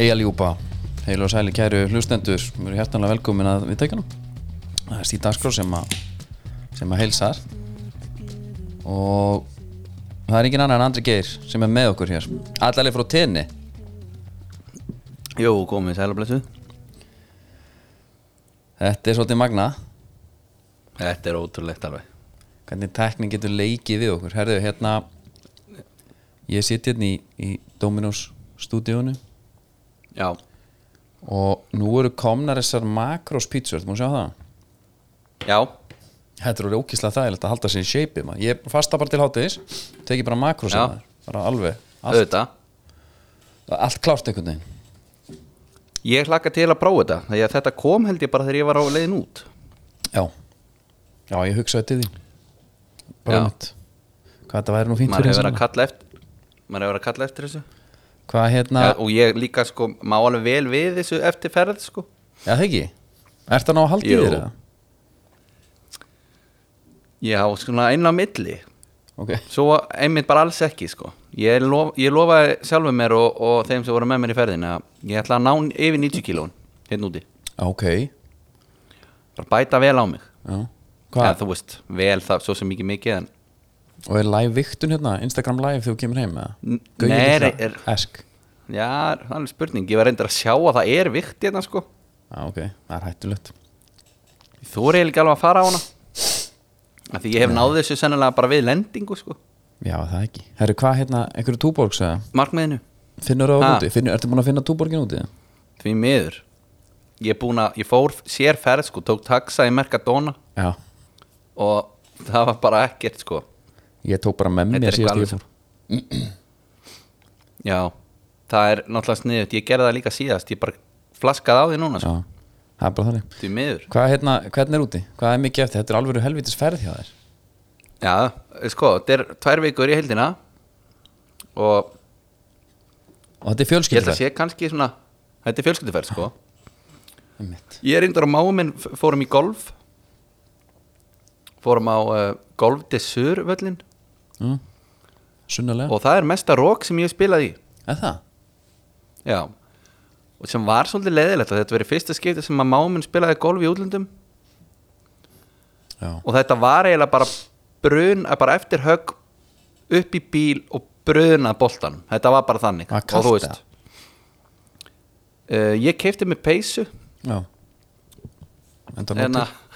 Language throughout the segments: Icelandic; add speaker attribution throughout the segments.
Speaker 1: Hei Aljúpa, heil og sæli kæru hlustendur, mér er hjertanlega velkomin að við tekjunum Það er Stíð Dagskrá sem að sem að heilsar og það er engin annar en Andri Geir sem er með okkur hér. Allarlega frá tenni?
Speaker 2: Jú, komið sæl og blessuð
Speaker 1: Þetta er svolítið magna.
Speaker 2: Þetta er ótrúlegt alveg.
Speaker 1: Hvernig tekning getur leikið við okkur? Herðu, hérna ég sitt hérna í, í Dominos stúdíónu
Speaker 2: Já,
Speaker 1: og nú eru komnar þessar makros pítsur, þú múið sjá það?
Speaker 2: já,
Speaker 1: Þetta eru ókíslega þægilegt að halda sér í shape maður. Ég fasta bara til hátíðis Teki bara makros
Speaker 2: Já.
Speaker 1: Bara alveg allt, allt klárt einhvern veginn.
Speaker 2: Ég hlakka til að prófa þetta að þetta kom held ég bara þegar ég var á leiðin út.
Speaker 1: Já. Já, ég hugsaði til því Bara mitt. Hvað þetta væri nú fínt fyrir þessa
Speaker 2: að Maður hefur verið að kalla eftir þessu
Speaker 1: Hvað hérna?
Speaker 2: Ja, Og ég líka sko, má alveg vel við þessu eftir ferð sko.
Speaker 1: Já, það ekki? Ertu að ná að halda í þér eða?
Speaker 2: Já, svona inn á milli.
Speaker 1: Ok.
Speaker 2: Svo einmitt bara alls ekki sko. Ég, lof, ég lofaði sjálfur mér og, og þeim sem voru með mér í ferðin að ég ætla að ná yfir 90 kílón hérna úti.
Speaker 1: Ok.
Speaker 2: Bara bæta vel á mig.
Speaker 1: Já.
Speaker 2: Ja,
Speaker 1: Hvað?
Speaker 2: Þú veist, vel það svo sem mikið mikið en
Speaker 1: Og er live viktun hérna? Instagram live þegar þú kemur heim eða? Litla?
Speaker 2: er-
Speaker 1: Esk
Speaker 2: Já, það er spurning Ég var reyndar að sjá að það er vikt hérna sko
Speaker 1: Já, ok Það er hættulegt
Speaker 2: Þú er eiginlega alveg að fara á hana Af Því ég hef náð þessu sennilega bara við lendingu sko
Speaker 1: Já, það ekki Herru, hvað hérna Einhverju túborgs eða?
Speaker 2: Markmiðinu
Speaker 1: Finnur það úti? Finnur, ertu búin að finna túborgin úti?
Speaker 2: Því miður Ég, að, ég fór sér ferð sko Tók taxa í Mercadona
Speaker 1: Já
Speaker 2: Og það var bara ekkert sko
Speaker 1: Ég tók bara með mér síðast ég fór
Speaker 2: Já, það er náttúrulega sniðut Ég gerði það líka síðast. Ég bara flaskaði á því núna sko.
Speaker 1: Já, það er bara þannig. Hvað hérna, er úti? Hvað er mikið eftir? Þetta er alveg helvitis ferð hjá þér.
Speaker 2: Já, sko, þetta er tvær vikur í heildina Og
Speaker 1: Og þetta er fjölskylduferð?
Speaker 2: Sé kannski svona Þetta er fjölskylduferð sko.
Speaker 1: Einmitt.
Speaker 2: Ég er reyndar á máum minn f- fórum í golf. Fórum á uh, golf dessur völlin
Speaker 1: mm. Sunnulega
Speaker 2: Og það er mesta rók sem ég hef spilað í.
Speaker 1: Er það?
Speaker 2: Já. Og sem var svolítið leðilegt Þetta verið fyrsta skipti sem að máum minn spilaði golf í útlöndum.
Speaker 1: Já.
Speaker 2: Og þetta var eiginlega bara brun Bara eftir högg upp í bíl og bruna boltan Þetta var bara þannig.
Speaker 1: Var kalt
Speaker 2: veist, uh, Ég keipti mig peysu.
Speaker 1: Já. Enda nótur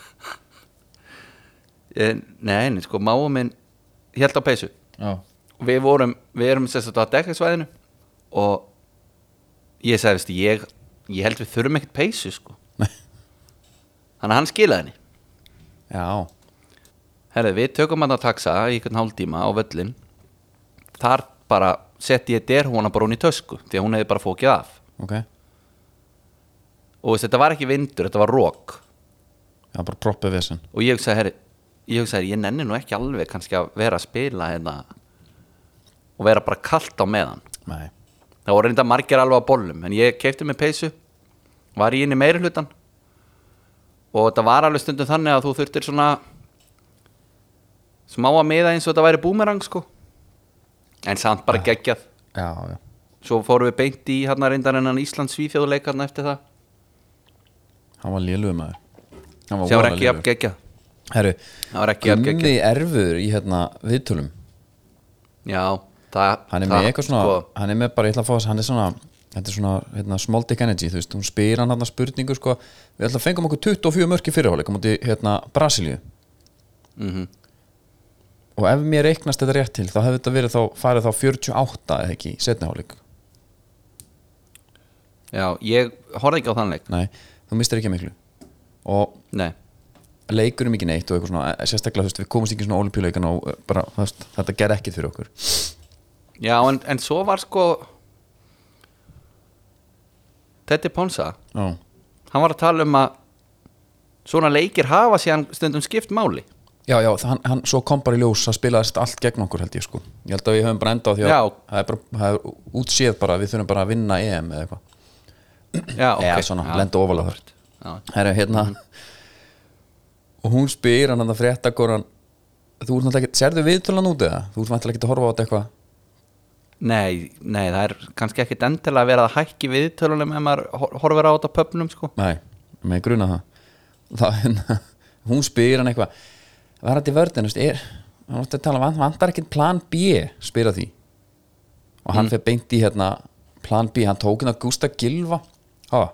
Speaker 2: Eh, Nei, sko, máum Helt á peysu.
Speaker 1: Já.
Speaker 2: Við vorum, við erum sérst að dekkarsvæðinu og ég sagði, veistu, ég, ég held við þurfum ekkert peysu sko. Þannig að hann skilaði henni.
Speaker 1: Já.
Speaker 2: Herri, við tökum hann að taxa í einhvern hálftíma á völlin þar bara setti ég derhúna bara hún í tösku því að hún hefði bara fókið af.
Speaker 1: Ok.
Speaker 2: Og veist, þetta var ekki vindur, þetta var rók
Speaker 1: Já, bara proppið vesen.
Speaker 2: Og ég hugsaði, herri, ég hugsaði, ég nenni nú ekki alveg kannski að vera að spila hérna og vera bara kalt á meðan.
Speaker 1: Nei.
Speaker 2: Það voru reynda margir alveg á bollum En ég keipti mig peysu Var í inn í meiri hlutan Og þetta var alveg stundum þannig að þú þurftir svona Smá að miða eins og þetta væri búmerang sko. En samt bara geggjað.
Speaker 1: Já, já.
Speaker 2: Svo fórum við beint í hérna reyndar en Íslands svíþjóðuleik hérna eftir það.
Speaker 1: Hann var lélugur maður. Hann
Speaker 2: var
Speaker 1: voðalega
Speaker 2: ekki
Speaker 1: lélegur.
Speaker 2: geggjað
Speaker 1: Herru
Speaker 2: Það var ekki jafn geggjað.
Speaker 1: Gummi erfur í hérna viðtölum.
Speaker 2: Já, það
Speaker 1: Hann er með eitthvað svona
Speaker 2: sko,
Speaker 1: Hann er með bara, ég ætla að fá þess Hann er svona Þetta er svona hérna, small dick energy Þú veist, hún spyr hann hann spurningu sko. Við ætla að fengum okkur 24 mörk í fyrirháleik á móti hérna Brasilíu.
Speaker 2: Mhm.
Speaker 1: Og ef mér reiknast þetta rétt til Þá hefði þetta verið þá farið þá 48 eða ekki í setniháleik
Speaker 2: Já, ég horfði ekki á þann leik.
Speaker 1: Nei, þú mistir ekki miklu. Og
Speaker 2: Nei,
Speaker 1: leikur um ekki neitt og eitthvað svona eh, sérstaklega þú veist við komumst ekki svona olimpíuleikan og eh, bara veist, þetta ger ekkit fyrir okkur.
Speaker 2: Já, en, en svo var sko Teddy Ponsa.
Speaker 1: Já,
Speaker 2: hann var að tala um að svona leikir hafa síðan stundum skipt máli.
Speaker 1: Já, já það- hann, hann svo kom bara í ljós að spilaðist allt gegn okkur held ég sko. Ég held að við höfum bara enda á því að það er, bara, það er útséð bara við þurfum bara að vinna EM eða eitthvað.
Speaker 2: Já, ok.
Speaker 1: eða svona, lenda ofalega þar.
Speaker 2: Já.
Speaker 1: Herra, hérna og hún spyr hann að frétta góran þú ert náttúrulega ekki, sérðu viðtölan út eða? Þú ert náttúrulega ekki að horfa á þetta eitthvað?
Speaker 2: Nei, nei, það er kannski ekkit endilega að vera að hækki viðtölunum ef maður hor- horfir á þetta pöpnum sko.
Speaker 1: Nei, með gruna það. Það hérna, hún spyr hann eitthvað. Var þetta í veist, er hann átti að tala, um, vantar ekkert plan B spyr að því. Og hann mm. fer beint í hérna plan B, hann tók hérna Gústa Gilva ha,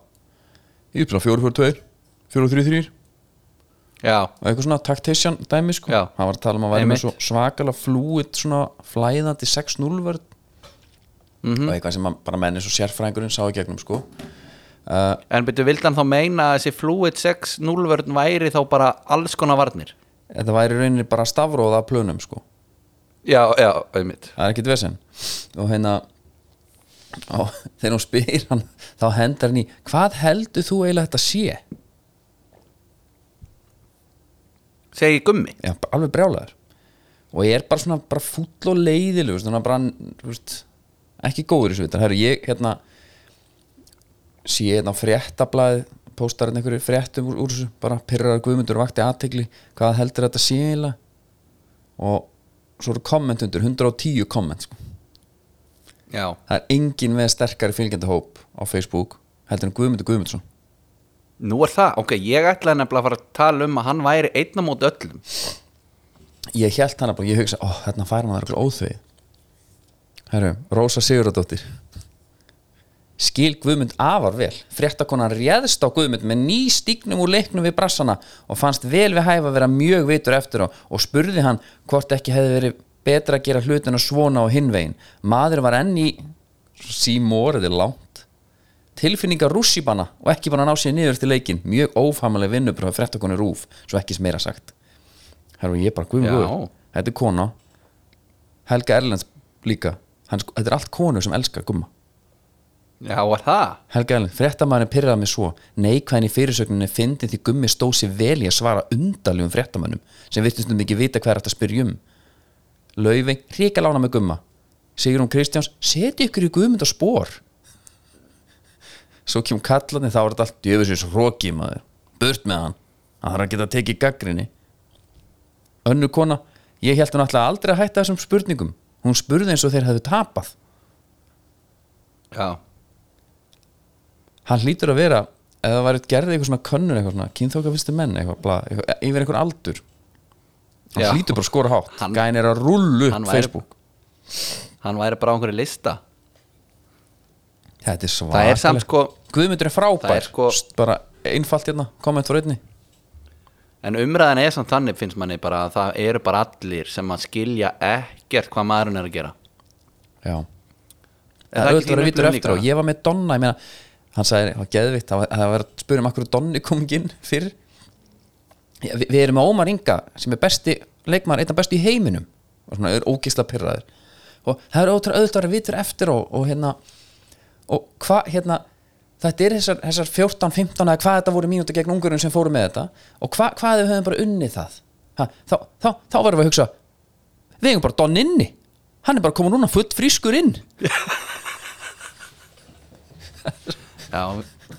Speaker 1: ég er bara 4-4-2 4-3-3
Speaker 2: Já,
Speaker 1: og eitthvað svona tactician dæmi sko. Hann var að tala um að væri með svakalega flúið svona flæðandi 6-0 vörð
Speaker 2: Mhm.
Speaker 1: og eitthvað sem bara menni svo sérfræðingurinn sá í gegnum sko. Uh,
Speaker 2: en byrju vildi hann þá meina að þessi Fluid 6 0-vörn væri þá bara alls konar varnir?
Speaker 1: Þetta væri rauninni bara stafróða af plönum sko.
Speaker 2: Já, já, auðvitað
Speaker 1: það er ekkit vesen. Og hérna og þegar hún spyr hann þá hendar hann í hvað heldur þú eiginlega þetta sé
Speaker 2: Segi gummi?
Speaker 1: Já, alveg brjálæður og ég er bara svona bara fúll og leiðileg svona bara, þú veist, ekki góður í þessu vitar, herru, ég hérna sé hérna fréttablaði póstar hérna einhverju fréttum úr, úr þessu bara pyrrar guðmundur vakti aðtegli hvað heldur þetta eiginlega? Og svo eru komment undir 110 komment sko.
Speaker 2: Já,
Speaker 1: það er engin með sterkari fylgjandi hóp á Facebook heldur en Guðmundur Guðmundsson
Speaker 2: nú er það, ok, ég ætlaði nefnilega að fara að tala um að hann væri einn á móti öllum.
Speaker 1: Ég held hana bara, ég hugsa, ó, hérna fær maður eitthvað óþveið Herru, Rósa Sigurðardóttir. Skil Guðmund afar vel. Fréttakonan réðst á Guðmund með ný stígnum úr leiknum við brassana og fannst vel við hæfa að vera mjög vitur eftir á og spurði hann hvort ekki hefði verið betra að gera hlutina svona á hinvegin. Maður var enn í símóriði langt tilfinningar rússibanna og ekki bara ná sér niður til leikin mjög ófamalega vinnubröð fréttakonu rúf, svo ekki meira sagt. Herru, ég bara, guðum
Speaker 2: Já.
Speaker 1: guður Þetta er kona. Helga Erlends líka. Hann, sko- Þetta er allt konur sem elskar gumma.
Speaker 2: Já, var það?
Speaker 1: Helga Erlends, fréttamaðurinn pyrraði mig svo Neikvæðin í fyrirsögninni fyndi því gummi stóð sér vel í að svara undaljum fréttamönnum sem virtist um ekki vita hvað er þetta að spyrja um. Laufey, ríka lána með gumma. Sigrún Kristjáns, seti ykkur í guðmynda spór Svo kemur kallandi þá er þetta allt djöfisins hróki maður. Burt með hann. Það þarf að geta tekið gaggrinni Önnur kona, ég held hún alltaf aldrei að hætta þessum spurningum. Hún spurði eins og þeir hefðu tapað.
Speaker 2: Já,
Speaker 1: hann hlýtur að vera ef það væri gerði eitthvað svona könnur eitthvað svona kynþóka fyrstu menn eitthvað, bla, eitthvað yfir einhvern aldur. Hann
Speaker 2: Já.
Speaker 1: hlýtur bara að skora hátt.
Speaker 2: Hann-
Speaker 1: gæn er að rullu
Speaker 2: hann
Speaker 1: upp Facebook.
Speaker 2: hann væri bara á einhverju lista.
Speaker 1: Þetta er svo
Speaker 2: Það er samt sko
Speaker 1: Guðmundur er frábær.
Speaker 2: Er sko-
Speaker 1: bara einfalt hérna, komment fyrir einni.
Speaker 2: En umræðan er samt þannig finnst manni bara að það eru bara allir sem að skilja ekkert hvað maðurinn er að gera.
Speaker 1: Já. Það er auðvitað að
Speaker 2: þín
Speaker 1: vitur eftir
Speaker 2: líka?
Speaker 1: ég var með Donna, ég meina hann sagði, það var geðvitt, það var- að spyrja um akkur Donni kom ekki inn fyrr. Já, við, við erum með Ómar Inga sem er besti leikmaður, einn af bestu í heiminum. Og svona er ógisla pyrraður og það er auðvitað að vitur eftir og, og hérna og hvað hérna þetta er þessar, þessar 14-15 eða hvað þetta voru mínúti gegn ungurinn sem fóru með þetta. Og hva, hvað ef við höfum bara unnið það? Ha, þá, þá, þá verðum við að hugsa við hefum bara Don inni hann er bara komin núna full frískur inn.
Speaker 2: Já,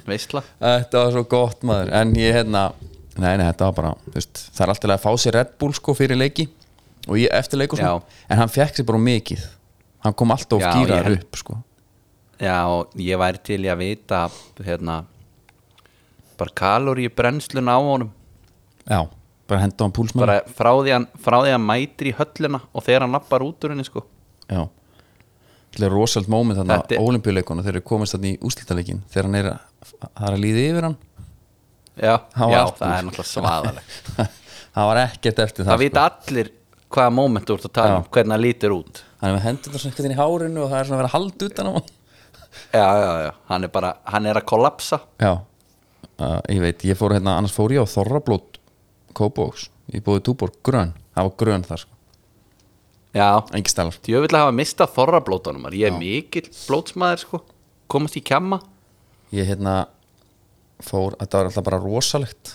Speaker 2: veistla.
Speaker 1: Þetta var svo gott maður. En ég hérna Nei, nei, þetta var bara veist, Það er alltaf að fá sér Red Bull sko fyrir leiki Og ég eftir leik og svona.
Speaker 2: Já.
Speaker 1: En hann fekk sér bara mikið. Hann kom alltaf gýraður
Speaker 2: held-
Speaker 1: upp sko
Speaker 2: Já, ég væri til í að vita hérna bara kaloríu brennslun á honum.
Speaker 1: Já, bara henda hann púlsmann
Speaker 2: bara frá því því hann mætir í höllina og þegar hann lappar út úr henni sko.
Speaker 1: Já. Það er þannig
Speaker 2: Þetta
Speaker 1: að
Speaker 2: er-
Speaker 1: olimpíuleikuna þegar við komast þannig í úslitaleikin þegar hann er að, það er að líða yfir hann.
Speaker 2: Já,
Speaker 1: var
Speaker 2: já það er náttúrulega svaðaleg
Speaker 1: það var ekkert eftir það
Speaker 2: Það vita allir hvaða moment þú ert að tala um, hvernig hann lítur út.
Speaker 1: Er með hendur svona einhvern veginn í hárinu og það er svona að vera hald utan á hann
Speaker 2: Já, já, já, hann er bara, hann er að kollapsa.
Speaker 1: Já, uh, ég veit, ég fór hérna, annars fór ég á Þorrablót Kópóks, ég búið túbor grön, það var grön þar sko,
Speaker 2: Já, djöfull að hafa mistað þorrablótunum Ég er mikill blótsmaður sko. Komast í kjamma.
Speaker 1: Ég hérna fór, þetta var alltaf bara rosalegt.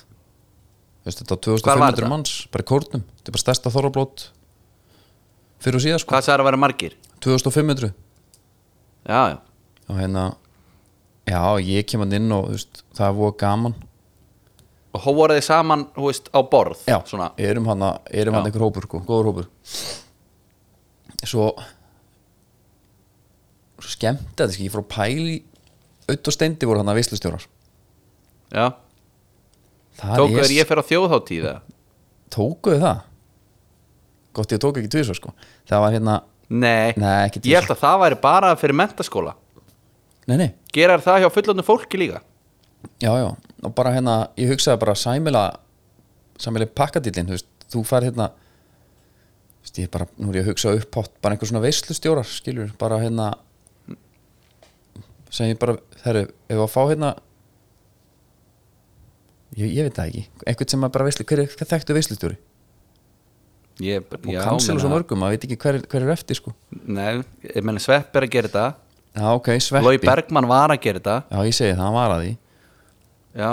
Speaker 1: Þú veist, þetta var
Speaker 2: Hvar var
Speaker 1: 2500
Speaker 2: þetta?
Speaker 1: manns, bara í kórnum. Þetta er bara stærsta Þorrablót fyrir og síðan sko,
Speaker 2: Hvað sagði að vera margir?
Speaker 1: 2500
Speaker 2: Já, já,
Speaker 1: og hérna já, ég kem hann inn og veist, það var gaman.
Speaker 2: Og hó voru þið saman, hú veist, á borð
Speaker 1: Já,
Speaker 2: Svona,
Speaker 1: erum hann, erum hann einhver hópur sko, góður hópur. Svo skemmt þetta ekki, ég fór að pæli auðvitað steindi voru hann að veislustjórar.
Speaker 2: Já, tóku
Speaker 1: er-
Speaker 2: þér ég fer á þjóðháttíða
Speaker 1: Tókuðu það? Gott ég tók ekki tvisvar sko. Það var hérna,
Speaker 2: Nei,
Speaker 1: Nei,
Speaker 2: ég held að það væri bara fyrir mentaskóla
Speaker 1: nei nei.
Speaker 2: Gerar það hjá fullöndu fólki líka?
Speaker 1: Já, já, og bara hérna, ég hugsaði bara sæmila sæmila pakkadillin, þú veist, þú fær hérna þú veist, ég bara, nú er ég að hugsa upphátt bara einhver svona veislustjórar, skilur bara hérna sem ég bara, þeirri, ef að fá hérna ég, ég veit það ekki, einhvern sem að bara veislu hver er þekktu veislustjóri?
Speaker 2: Ég,
Speaker 1: og kansel og svo mörgum, maður veit ekki hver, er- hver er eftir sko.
Speaker 2: Nei, ég menn Svepp er að gera þetta
Speaker 1: Já, ok, sveppi
Speaker 2: Lói Bergmann var að gera þetta.
Speaker 1: Já, ég segi það, hann var að því.
Speaker 2: Já,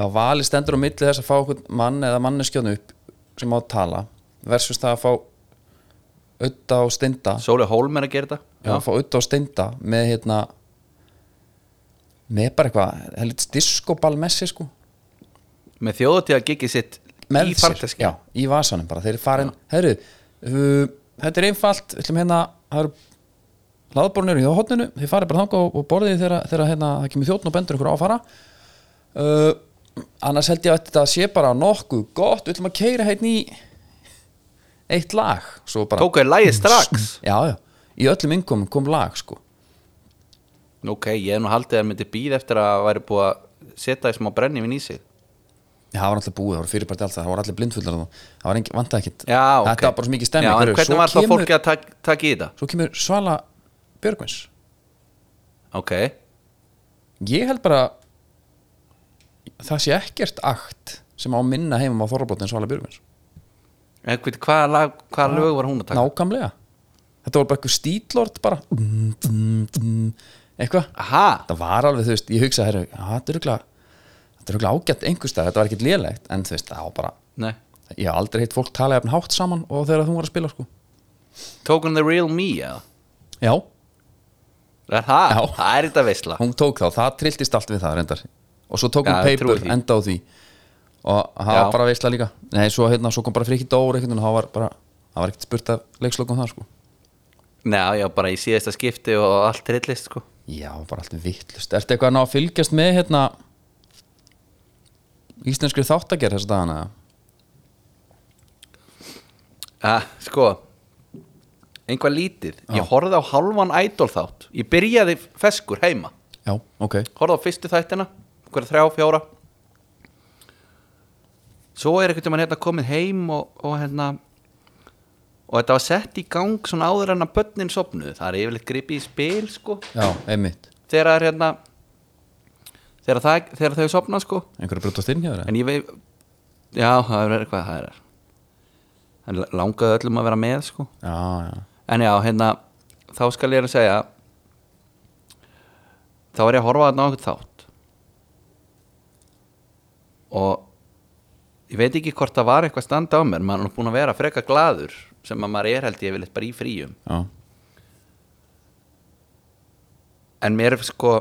Speaker 1: ef vali stendur á milli þess að fá mann eða manneskjónu upp sem á að tala versus það að fá auðda og steinda.
Speaker 2: Sóli Hólm er að gera þetta.
Speaker 1: Já. að fá auðda og steinda með hérna með bara eitthvað helvits diskoball með sér sko.
Speaker 2: Með þjóðháttíða gigið sitt
Speaker 1: með
Speaker 2: í
Speaker 1: sér,
Speaker 2: farteski
Speaker 1: já, í vasanum bara. Þeir eru farin, herru uh, þetta er einfalt, við ætlum hérna það eru hlaðbornir í hótninu þið farið bara þangað og, borðið þegar, hérna, það kemur þjóttn og bendur ykkur á að fara. Uh, annars held ég að þetta sé bara nokkuð gott, við ætlum að keira hérna í eitt lag.
Speaker 2: Þér lagið strax?
Speaker 1: já, já, í öllum innkomum kom lag sko.
Speaker 2: Ok, ég hef nú haldið að það myndi býð eftir að væri búið að setja því smá brennivinn í sig.
Speaker 1: Já, það var alltaf búið, það var fyrirbært allt það, það var allir blindfullar það var engin, vantað ekkit
Speaker 2: Já, ok.
Speaker 1: Þetta var bara svo mikið stemning
Speaker 2: Já, en hvernig var þá
Speaker 1: kemur-
Speaker 2: fólki að tak- taka í þetta?
Speaker 1: svo kemur Svala Björgvins
Speaker 2: Ok,
Speaker 1: ég held bara það sé ekkert akt sem á minna heimum á Þorrablótin Svala Björgvins
Speaker 2: en veit, hvaða, lag, hvaða lög var hún að taka?
Speaker 1: nákamlega þetta var bara eitthvað stílort bara. Eitthvað. Það var alveg, þú veist, ég hugsa herru, já, þetta er örugglega ágætt einhverstað, þetta var ekkert lélegt. En þú veist, það var bara,
Speaker 2: nei.
Speaker 1: Ég hef aldrei heitt fólk tala jafn hátt saman og þegar þú var að spila sko.
Speaker 2: Tók hún The Real Me, eða?
Speaker 1: já,
Speaker 2: Er það?
Speaker 1: Já.
Speaker 2: Það er þetta veisla
Speaker 1: hún tók þá, það trilltist allt við það reyndar og svo tók hún
Speaker 2: Já, ég trúi
Speaker 1: paper,
Speaker 2: því.
Speaker 1: enda á því og það
Speaker 2: Já.
Speaker 1: var bara veistla líka nei, svo, hérna, svo kom bara frikið dór veginn og það var bara, það var ekkert spurt af leikslokum það sko
Speaker 2: Nei, já, bara í síðasta skipti og allt trillist, sko
Speaker 1: já, bara allt vittlust, ertu eitthvað að ná að fylgjast með hérna íslenskri þáttagerð þess að dagana eða?
Speaker 2: Ja, sko Einhvað lítið. Ég horfði á halvan idol þátt. Ég byrjaði feskur heima.
Speaker 1: Já, ok,
Speaker 2: Horfði á fyrstu þættina Hverja þrjá, fjóra. Svo er einhvern veginn hérna komið heim og, og hérna Og þetta var sett í gang svona áður en að börnin sopnuð Það er yfirleitt gripið í spil sko.
Speaker 1: Já, einmitt.
Speaker 2: Þegar er hérna Þegar, það, þegar þau sopna sko.
Speaker 1: Einhverju brjótast inn hjá þér
Speaker 2: En ég veit Já, það er eitthvað það er Það langaði öllum að vera með sko.
Speaker 1: Já, já,
Speaker 2: En já, hérna þá skal ég að segja þá er ég að horfa þarna á einhvern þátt. Og ég veit ekki hvort það var eitthvað standa á mér maður er búin að vera freka gladur sem að maður er held ég vil bara í fríum.
Speaker 1: Já,
Speaker 2: en mér er sko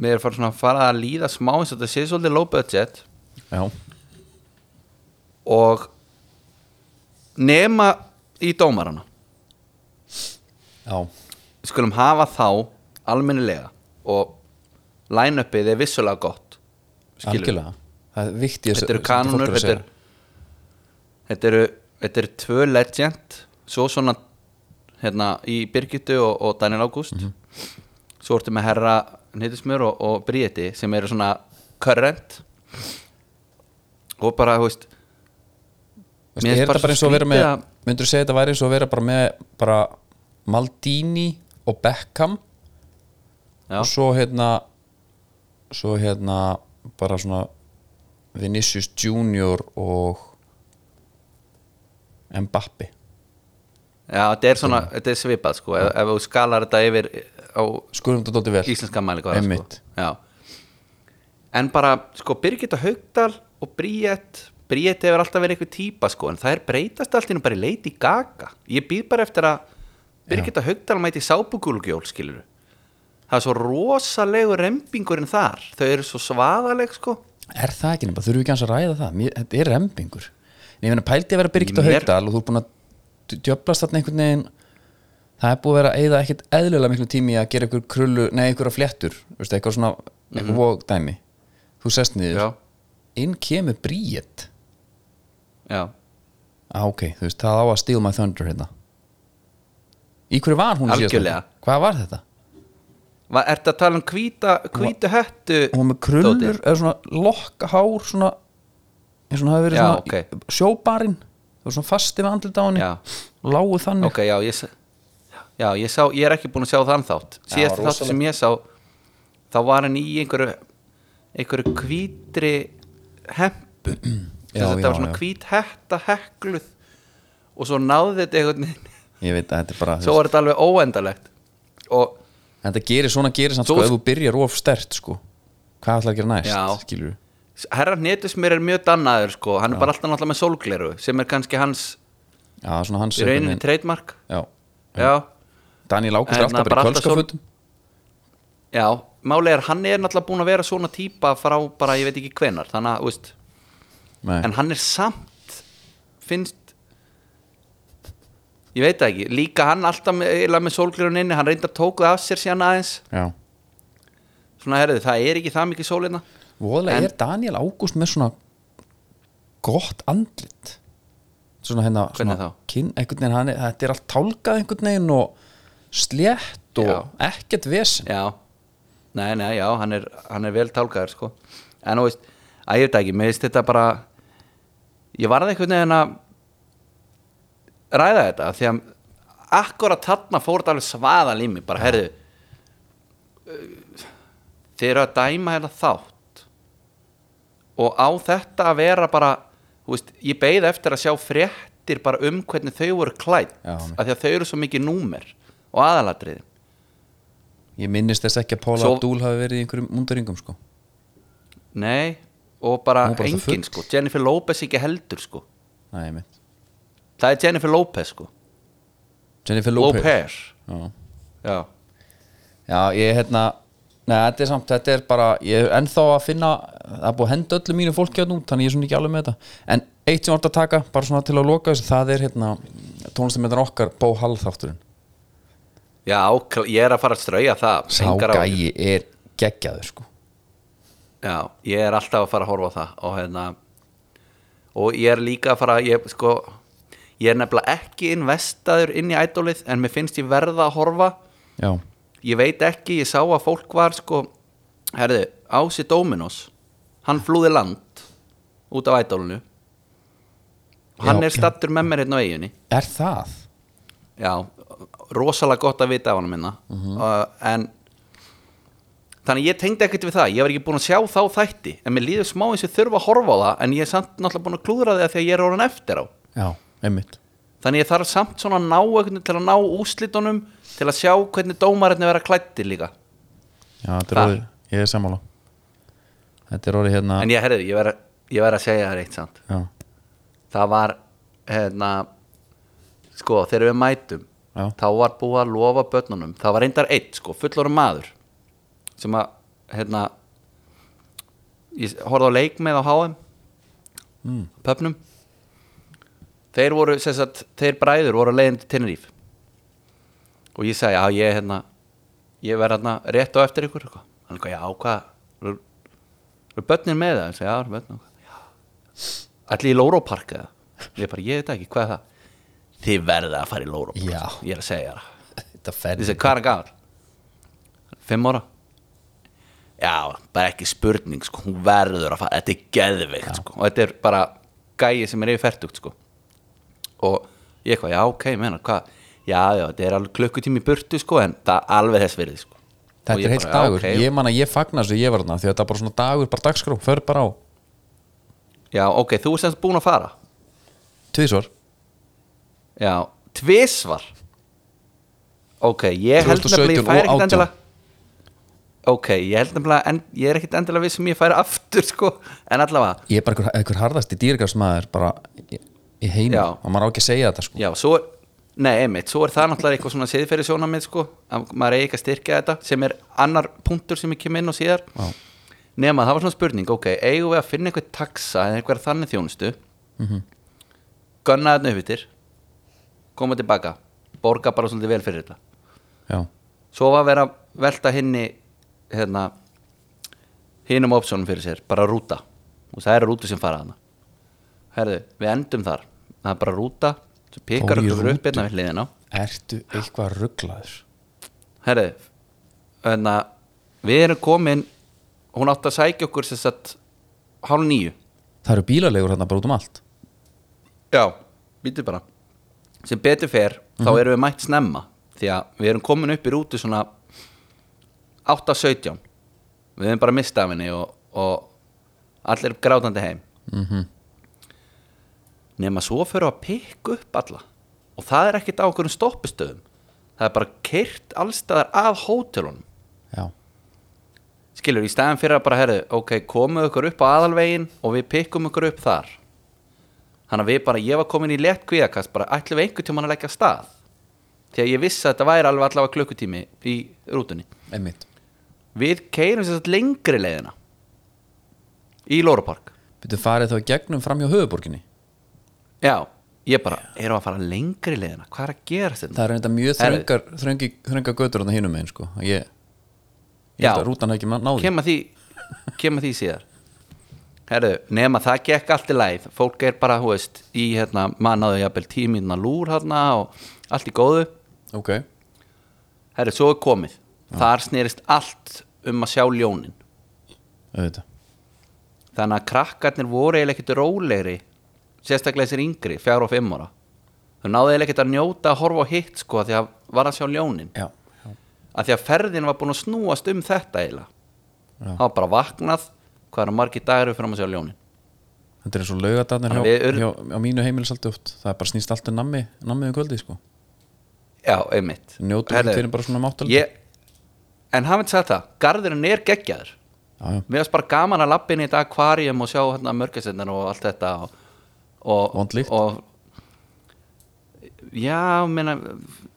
Speaker 2: mér er fara svona að fara að líða smá eins og þetta sé svolítið low budget.
Speaker 1: Já,
Speaker 2: og nema í dómarana?
Speaker 1: Já,
Speaker 2: við skulum hafa þá almennilega og line-upið er vissulega gott
Speaker 1: algjörlega. Það er vikti
Speaker 2: þetta eru kanunur þetta, er, þetta eru þetta eru tvö legend svo svona hérna í Birgitu og, og Daniel Ágúst. Svo ertu með herra Nýttismjör og, og Bríeti sem eru svona current. Og bara, þú veist
Speaker 1: er þetta bara eins og vera með myndur segja þetta væri eins og að vera bara með bara Maldini og Beckham?
Speaker 2: Já,
Speaker 1: og svo hérna svo hérna bara svona Vinicius Junior og Mbappi
Speaker 2: já, þetta er svona þetta er svipað sko, ef, ef þú skalar þetta yfir á íslenska mæli sko. En bara sko Birgitta Haugdal og Bríett Bríett hefur alltaf verið eitthvað típa sko en það er breytast allt í nú bara í Lady Gaga. Ég býð bara eftir að Birgitta Haugdal mæti sápugúlugjól skilur það er svo rosalegu rempingurinn þar. Þau eru svo svaðaleg sko.
Speaker 1: Er það ekki nefnilega, þurfum við ekki að ræða það? Mér, þetta er rembingur. En ég meina pældi að vera Birgitta
Speaker 2: Mér-
Speaker 1: Haugdal og þú er búin að djöflast þarna einhvern veginn. Það er búið að vera að eyða ekkert eðlulega miklu tími að gera einhver krullu, nei einhverja fléttur veist, eitthvað svona, mm dæmi þú sest niður,
Speaker 2: já,
Speaker 1: inn kemur bríet
Speaker 2: já
Speaker 1: ah, ok, þú veist, það á að steal my thunder hérna í hverju var hún í síðasta
Speaker 2: Algjörlega.
Speaker 1: hvað var þetta?
Speaker 2: Va, Ertu að tala um hvíta, hvítu höttu
Speaker 1: hún var með krullur, eða svona lokkahár svona, eins og hún hafi verið
Speaker 2: Já,
Speaker 1: svona
Speaker 2: ok.
Speaker 1: sjóbarinn, það var svona fasti við andlita á henni,
Speaker 2: Já.
Speaker 1: lágu þannig
Speaker 2: Ok, já, ég, s- já, ég sá Ég er ekki búin að sjá þann þátt Síðast þátt
Speaker 1: rosalegt.
Speaker 2: sem ég sá Þá var hann í einhverju einhverju hvítri hempu
Speaker 1: Já,
Speaker 2: Þetta
Speaker 1: já,
Speaker 2: var svona
Speaker 1: já.
Speaker 2: hvít hetta hekluð og svo náði þetta einhvern veginn. Svo var þetta alveg óendalegt Og
Speaker 1: þetta gerir, svona gerir samt
Speaker 2: Svo-
Speaker 1: sko, ef þú byrjar of stert sko, hvað ætlar að gera næst
Speaker 2: Já.
Speaker 1: skilur
Speaker 2: herra Hnetusmir er mjög dannaður sko. Hann er bara alltaf náttúrulega með sólgleru sem er kannski hans
Speaker 1: já, svona hans
Speaker 2: í rauninni
Speaker 1: veginn- já.
Speaker 2: Já,
Speaker 1: Daniel Ágúst er
Speaker 2: En
Speaker 1: alltaf
Speaker 2: bara
Speaker 1: í
Speaker 2: svo-
Speaker 1: kvöldskafutum
Speaker 2: já. Máli er hann er náttúrulega búin að vera svona típa frá bara ég veit ekki hvenar Þannig að, þú veist
Speaker 1: Nei.
Speaker 2: en hann er samt finnst ég veit ekki, líka hann alltaf með, með sólglirun inni, hann reyndar tókuð af sér síðan aðeins,
Speaker 1: já.
Speaker 2: svona herrið það er ekki það mikið sólina
Speaker 1: voðalega
Speaker 2: En-
Speaker 1: er Daniel Ágúst með svona gott andlit. Svona hérna svona einhvern veginn, hann er, þetta er allt tálkað einhvern veginn og slétt og
Speaker 2: Já.
Speaker 1: ekkert vesen.
Speaker 2: Já, nei, nei, já, hann er, hann er vel tálkaður sko, en þú veist að ég veit ekki, mér veist þetta bara ég varði einhvern veginn að ræða þetta því að akkurat þarna fór þetta alveg svaða lími, bara herðu þið eru að dæma hérna þátt og á þetta að vera bara veist, ég beið eftir að sjá fréttir bara um hvernig þau voru klætt af því að þau eru svo mikið númer og aðalatriði
Speaker 1: ég minnist þess ekki að Paula
Speaker 2: Svo-
Speaker 1: Abdul hafi verið í einhverjum mundaringum sko.
Speaker 2: Nei, og bara
Speaker 1: Hún var bara svo
Speaker 2: engin
Speaker 1: full.
Speaker 2: sko. Jennifer Lopez ekki heldur sko.
Speaker 1: Nei.
Speaker 2: Það er Jennifer Lopez sko.
Speaker 1: Jennifer Lopez,
Speaker 2: Lopez.
Speaker 1: Já.
Speaker 2: Já,
Speaker 1: já, ég hérna Nei, þetta er samt, þetta er bara ég er ennþá að finna, það er búið að henda öllu mínu fólki að nú, þannig ég er svona ekki alveg með þetta. En eitt sem vart að taka, bara svona til að loka þessu það er hérna, tónlistamöndan okkar Bó Hall þátturinn
Speaker 2: Já ég er að fara að strauja það.
Speaker 1: Sá gæi er geggjaður sko
Speaker 2: Já, ég er alltaf að fara að horfa á það og hérna og ég er líka að fara ég, sko, ég er nefnilega ekki investaður inn í ædólið en mér finnst ég verða að horfa.
Speaker 1: Já,
Speaker 2: ég veit ekki, ég sá að fólk var sko, herðu, Ási Dóminos hann flúði land út af ædólinu og hann
Speaker 1: Já,
Speaker 2: er stattur með mér hérna á eiginni
Speaker 1: er það?
Speaker 2: já, rosalega gott að vita af hann minna
Speaker 1: Mhm.
Speaker 2: uh, en þannig ég tengdi ekkert við það ég var ekki búin að sjá þá þætti en mér líður smá eins og þurfa að horfa á það en ég er samt náttúrulega búin að klúðra því að því að ég er orðin eftir á.
Speaker 1: Já, einmitt.
Speaker 2: Þannig ég þarf samt svona að ná veginn til að ná úslitunum til að sjá hvernig dómarinn vera klættir líka.
Speaker 1: Já, þetta er
Speaker 2: Þar.
Speaker 1: orðið, ég er sammála. Þetta er orðið hérna
Speaker 2: en ég herrið, ég ég verð að segja það reitt samt.
Speaker 1: Já,
Speaker 2: það var hérna sko, þegar við mætum
Speaker 1: Já.
Speaker 2: þá var búið að lofa börnunum. Það var reyndar eitt, sko, fullorinn maður sem að hérna ég horfði á leik með á HM mm. pöpnum. Þeir voru, sem sagt, þeir bræður voru að leiðin til Tenerife. Og ég sagði, já, ég hérna ég verð hérna rétt á eftir ykkur hann er já, hvað eru börnin með það? Ég sagði, já, eru börnin allir í Lórópark eða? Ég bara, ég veit ekki, hvað er það? Þið verða að fara í Lórópark ég er að segja það hvað er hann gafal? fimm ára já, bara ekki spurning sko. hún verður að fara, þetta er geðveikt sko. og þetta er bara gæi sem er yfir færtugt sko. og ég eitthvað, já, ok, menna, hvað já, já, þetta er alveg klukkutími burtu sko, en það er alveg þess virði sko.
Speaker 1: Þetta er heilt dagur,
Speaker 2: ok.
Speaker 1: ég man að ég fagnar þessu ég var þarna, því að þetta er bara svona dagur, bara dagskrá för bara á,
Speaker 2: já, ok, þú er semst búin að fara
Speaker 1: tvísvar
Speaker 2: Já, tvisvar Ok, ég held
Speaker 1: 2017
Speaker 2: nefnilega ég færi ekkert
Speaker 1: 18.
Speaker 2: endilega Ok, ég held nefnilega en, ég er ekkert endilega við sem ég færi aftur sko, en allavega
Speaker 1: ég er bara einhver, einhver harðasti dýrgarsmaður bara í, í heimi
Speaker 2: Já.
Speaker 1: og maður á ekki að segja þetta sko.
Speaker 2: Já, svo er, nei, einmitt, svo er það náttúrulega eitthvað svona siðferði sjónamið sko, að maður eigi ekki að styrkja þetta sem er annar punktur sem ég kem inn og síðar. Nema það var svona spurning, ok, eigum við að finna eitthvað taxa eða eitthvað þannig þjónustu mm -hmm. gunna þetta upp yfir koma tilbaka borga bara svolítið vel fyrir þetta.
Speaker 1: Já,
Speaker 2: svo var að velta hinni hérna hinnum optionum fyrir sér, bara rúta. Og það eru rútu sem fara hana herðu, við endum þar. Það er bara rúta sem pikar
Speaker 1: Fór í
Speaker 2: okkur upp hérna við hliðina.
Speaker 1: Ertu eitthvað rugglaður
Speaker 2: herðu, hérna við erum komin hún átti að sækja okkur sem sagt hálf nýju
Speaker 1: það eru bílalegur hérna bara út um allt.
Speaker 2: Já, býtu bara. Sem betur fer, þá
Speaker 1: Mhm.
Speaker 2: erum við mætt snemma því að við erum komin upp í rútu svona 8.17 við erum bara mistað af henni og, og allir grátandi heim.
Speaker 1: Mm
Speaker 2: nema svo fyrir að pikka upp alla. Og það er ekkert á okkur stoppistöðum það er bara kyrt allstaðar að hótelunum.
Speaker 1: Já,
Speaker 2: skilur, í staðin fyrir að bara herðu ok, komu okkur upp á aðalvegin og við pikkum okkur upp þar. Þannig að við bara, ég var komin í létt kvíðakast bara ætlum við einhvern tímann að leggja af stað. Því að ég vissi að þetta væri alveg allavega klukkutími í rútunni.
Speaker 1: Einmitt
Speaker 2: við keirum sér satt lengri leiðina í Lórapark
Speaker 1: Byrju farið þá gegnum fram hjá höfuborginni
Speaker 2: já, ég bara, erum að fara lengri leiðina? Hvað er að gera þetta?
Speaker 1: Það er enda mjög þröngar, þröngi, þröngar götur á hinum megin sko. ég, ég
Speaker 2: Já.
Speaker 1: rútan ekki náði
Speaker 2: kemur því, kemur því síðar. Herru, nema það gekk allt í læð fólk er bara, hú veist, í hérna, maður náðu jafnvel tíminna lúr hérna og allt í góðu.
Speaker 1: Ok,
Speaker 2: herru, svo er komið þar snerist allt um að sjá ljónin.
Speaker 1: Auðvitað.
Speaker 2: Þannig að krakkarnir voru eiginlega ekkert rólegri sérstaklega þessir yngri, fjár og fimm ára. Þau náðu eiginlega ekkert að njóta að horfa á hitt sko, af því að var að sjá ljónin.
Speaker 1: Já, já,
Speaker 2: að því að ferðin var búin að snúast um þetta
Speaker 1: Já.
Speaker 2: það var bara vaknað hvað eru margir dagar við fyrir að sjá ljónin?
Speaker 1: Þetta er eins og laugardarnir
Speaker 2: Þannig
Speaker 1: hjá, hjá, mínu heimilis alltaf oft. Það er bara snýst alltaf nammi, nammi um kvöldi sko.
Speaker 2: já, einmitt.
Speaker 1: Við fyrir bara svona máttal
Speaker 2: en hafið sagt það, garðurinn er geggjaður.
Speaker 1: Já, já,
Speaker 2: mér finnst bara gaman að lappin í þetta akvarium og sjá hérna mörgæsendan og allt þetta og, og,
Speaker 1: Vond lykt?
Speaker 2: og já, meina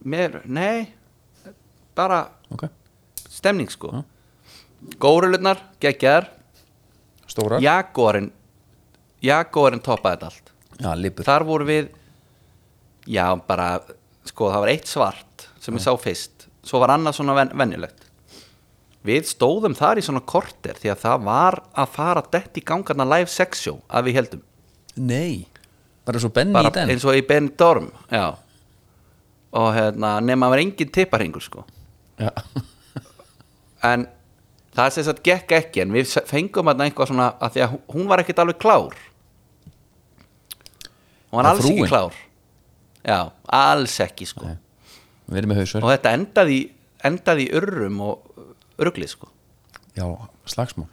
Speaker 2: mér, nei bara
Speaker 1: ok,
Speaker 2: stemning sko. Górulurnar, geggjaðar.
Speaker 1: Stórar.
Speaker 2: Jaguarinn Jaguarinn toppaði þetta allt.
Speaker 1: Já,
Speaker 2: þar voru við já, bara, sko, það var eitt svart sem ég sá fyrst. Svo var annað svona ven, venjulegt við stóðum þar í svona korter því að það var að fara dett í gangarna live sex show að við heldum
Speaker 1: nei, bara svo
Speaker 2: bara
Speaker 1: í den.
Speaker 2: eins og í Ben Dorm já. Og hérna, nema að vera engin tipparhingur sko. En það sem sagt gekk ekki en við fengum að einhvað svona að því að hún var ekkert alveg klár. Hún var
Speaker 1: Það
Speaker 2: alls
Speaker 1: frúin?
Speaker 2: ekki klár. Já, alls ekki sko.
Speaker 1: Nei. við erum með hausverk.
Speaker 2: Og þetta endaði, endaði í urrum og urgli sko.
Speaker 1: Já, slagsmál.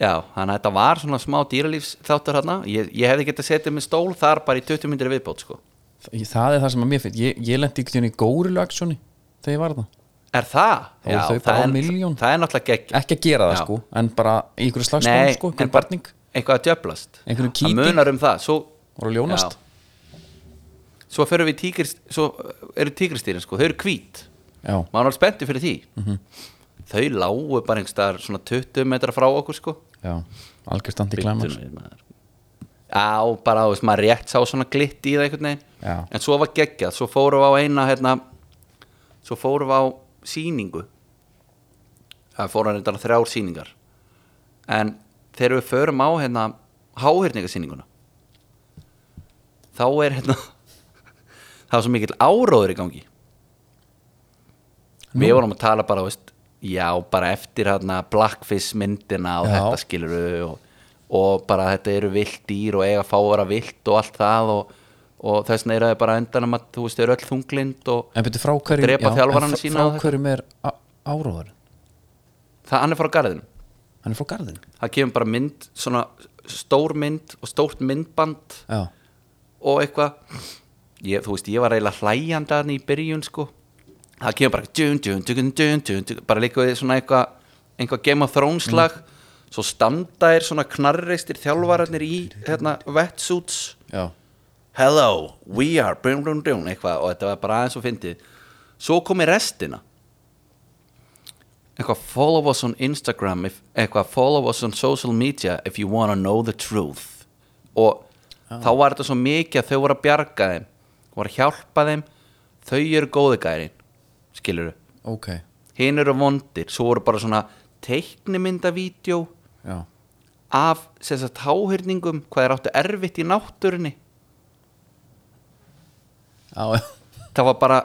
Speaker 2: Já, þannig að þetta var svona smá dýralífs þáttur hérna, ég, ég hefði getað setið með stól þar bara í 20 myndir viðbót sko.
Speaker 1: Það það er það sem að mér finnst. Ég, ég lendi ykkur í górilu aksjóni þegar ég var það
Speaker 2: er það?
Speaker 1: Bara
Speaker 2: það er, það er náttúrulega gegg
Speaker 1: ekki að gera það
Speaker 2: Já.
Speaker 1: sko, en bara í ykkur slagsmál
Speaker 2: Nei,
Speaker 1: sko, ykkur barning.
Speaker 2: eitthvað að djöblast það munar um það. Svo,
Speaker 1: að ljónast.
Speaker 2: Já. svo fyrir við tígrist svo eru tígristýrin sko, þau eru hvít.
Speaker 1: já,
Speaker 2: maður var spenntur fyrir því.
Speaker 1: Mhm.
Speaker 2: þau lágu bara einhverstaðar svona 20 metra frá okkur sko.
Speaker 1: Já, algjör standi klæmar
Speaker 2: Bíddu nú við, maður. Já, bara þú veist, maður rétt sá svona glitt í það einhvern veginn.
Speaker 1: Já.
Speaker 2: En svo var geggjað, svo fórum við á eina hérna, Svo fórum við á sýningu. Það fórum við þetta þrjár sýningar. En þegar við förum á hérna Háhyrningasýninguna Þá er hérna Það var svo mikill áróður í gangi Við vorum að tala bara, veist Já, bara eftir hérna Blackfish myndina og
Speaker 1: Já.
Speaker 2: þetta skilur og, og bara þetta eru vilt dýr og eiga að fá að vera vilt og allt það og, og þess vegna eru það bara endan að þú veist, eru öll þunglind og Drepa
Speaker 1: já,
Speaker 2: þjálfarana
Speaker 1: en
Speaker 2: sína
Speaker 1: frá hverjum er áróðurinn?
Speaker 2: Það, hann er frá garðinu
Speaker 1: hann er frá garðin
Speaker 2: það kemur bara mynd, svona stór mynd og stórt myndband
Speaker 1: já,
Speaker 2: og eitthvað. Ég, þú veist, ég var að hann í byrjun sko það kemur bara djun, djun, djun, bara líka við svona eitthvað eitthvað Game of Thrones lag. Svo standa er svona knarreistir þjálfararnir í hérna wetsuits.
Speaker 1: Já,
Speaker 2: hello, we are brum, brum, brum, eitthvað, og þetta var bara aðeins og fyndið. Svo kom í restina. Eitthvað follow us on Instagram if, eitthvað follow us on social media if you wanna know the truth. Og þá var þetta svo mikið að þau voru að bjarga þeim voru að hjálpa þeim. Þau eru góði gærin skilur
Speaker 1: ok,
Speaker 2: hinn eru vondir, svo voru bara svona teiknimyndavídeó
Speaker 1: já.
Speaker 2: af sem sagt háhyrningum hvað er áttu erfitt í náttúrunni.
Speaker 1: Já,
Speaker 2: það var bara,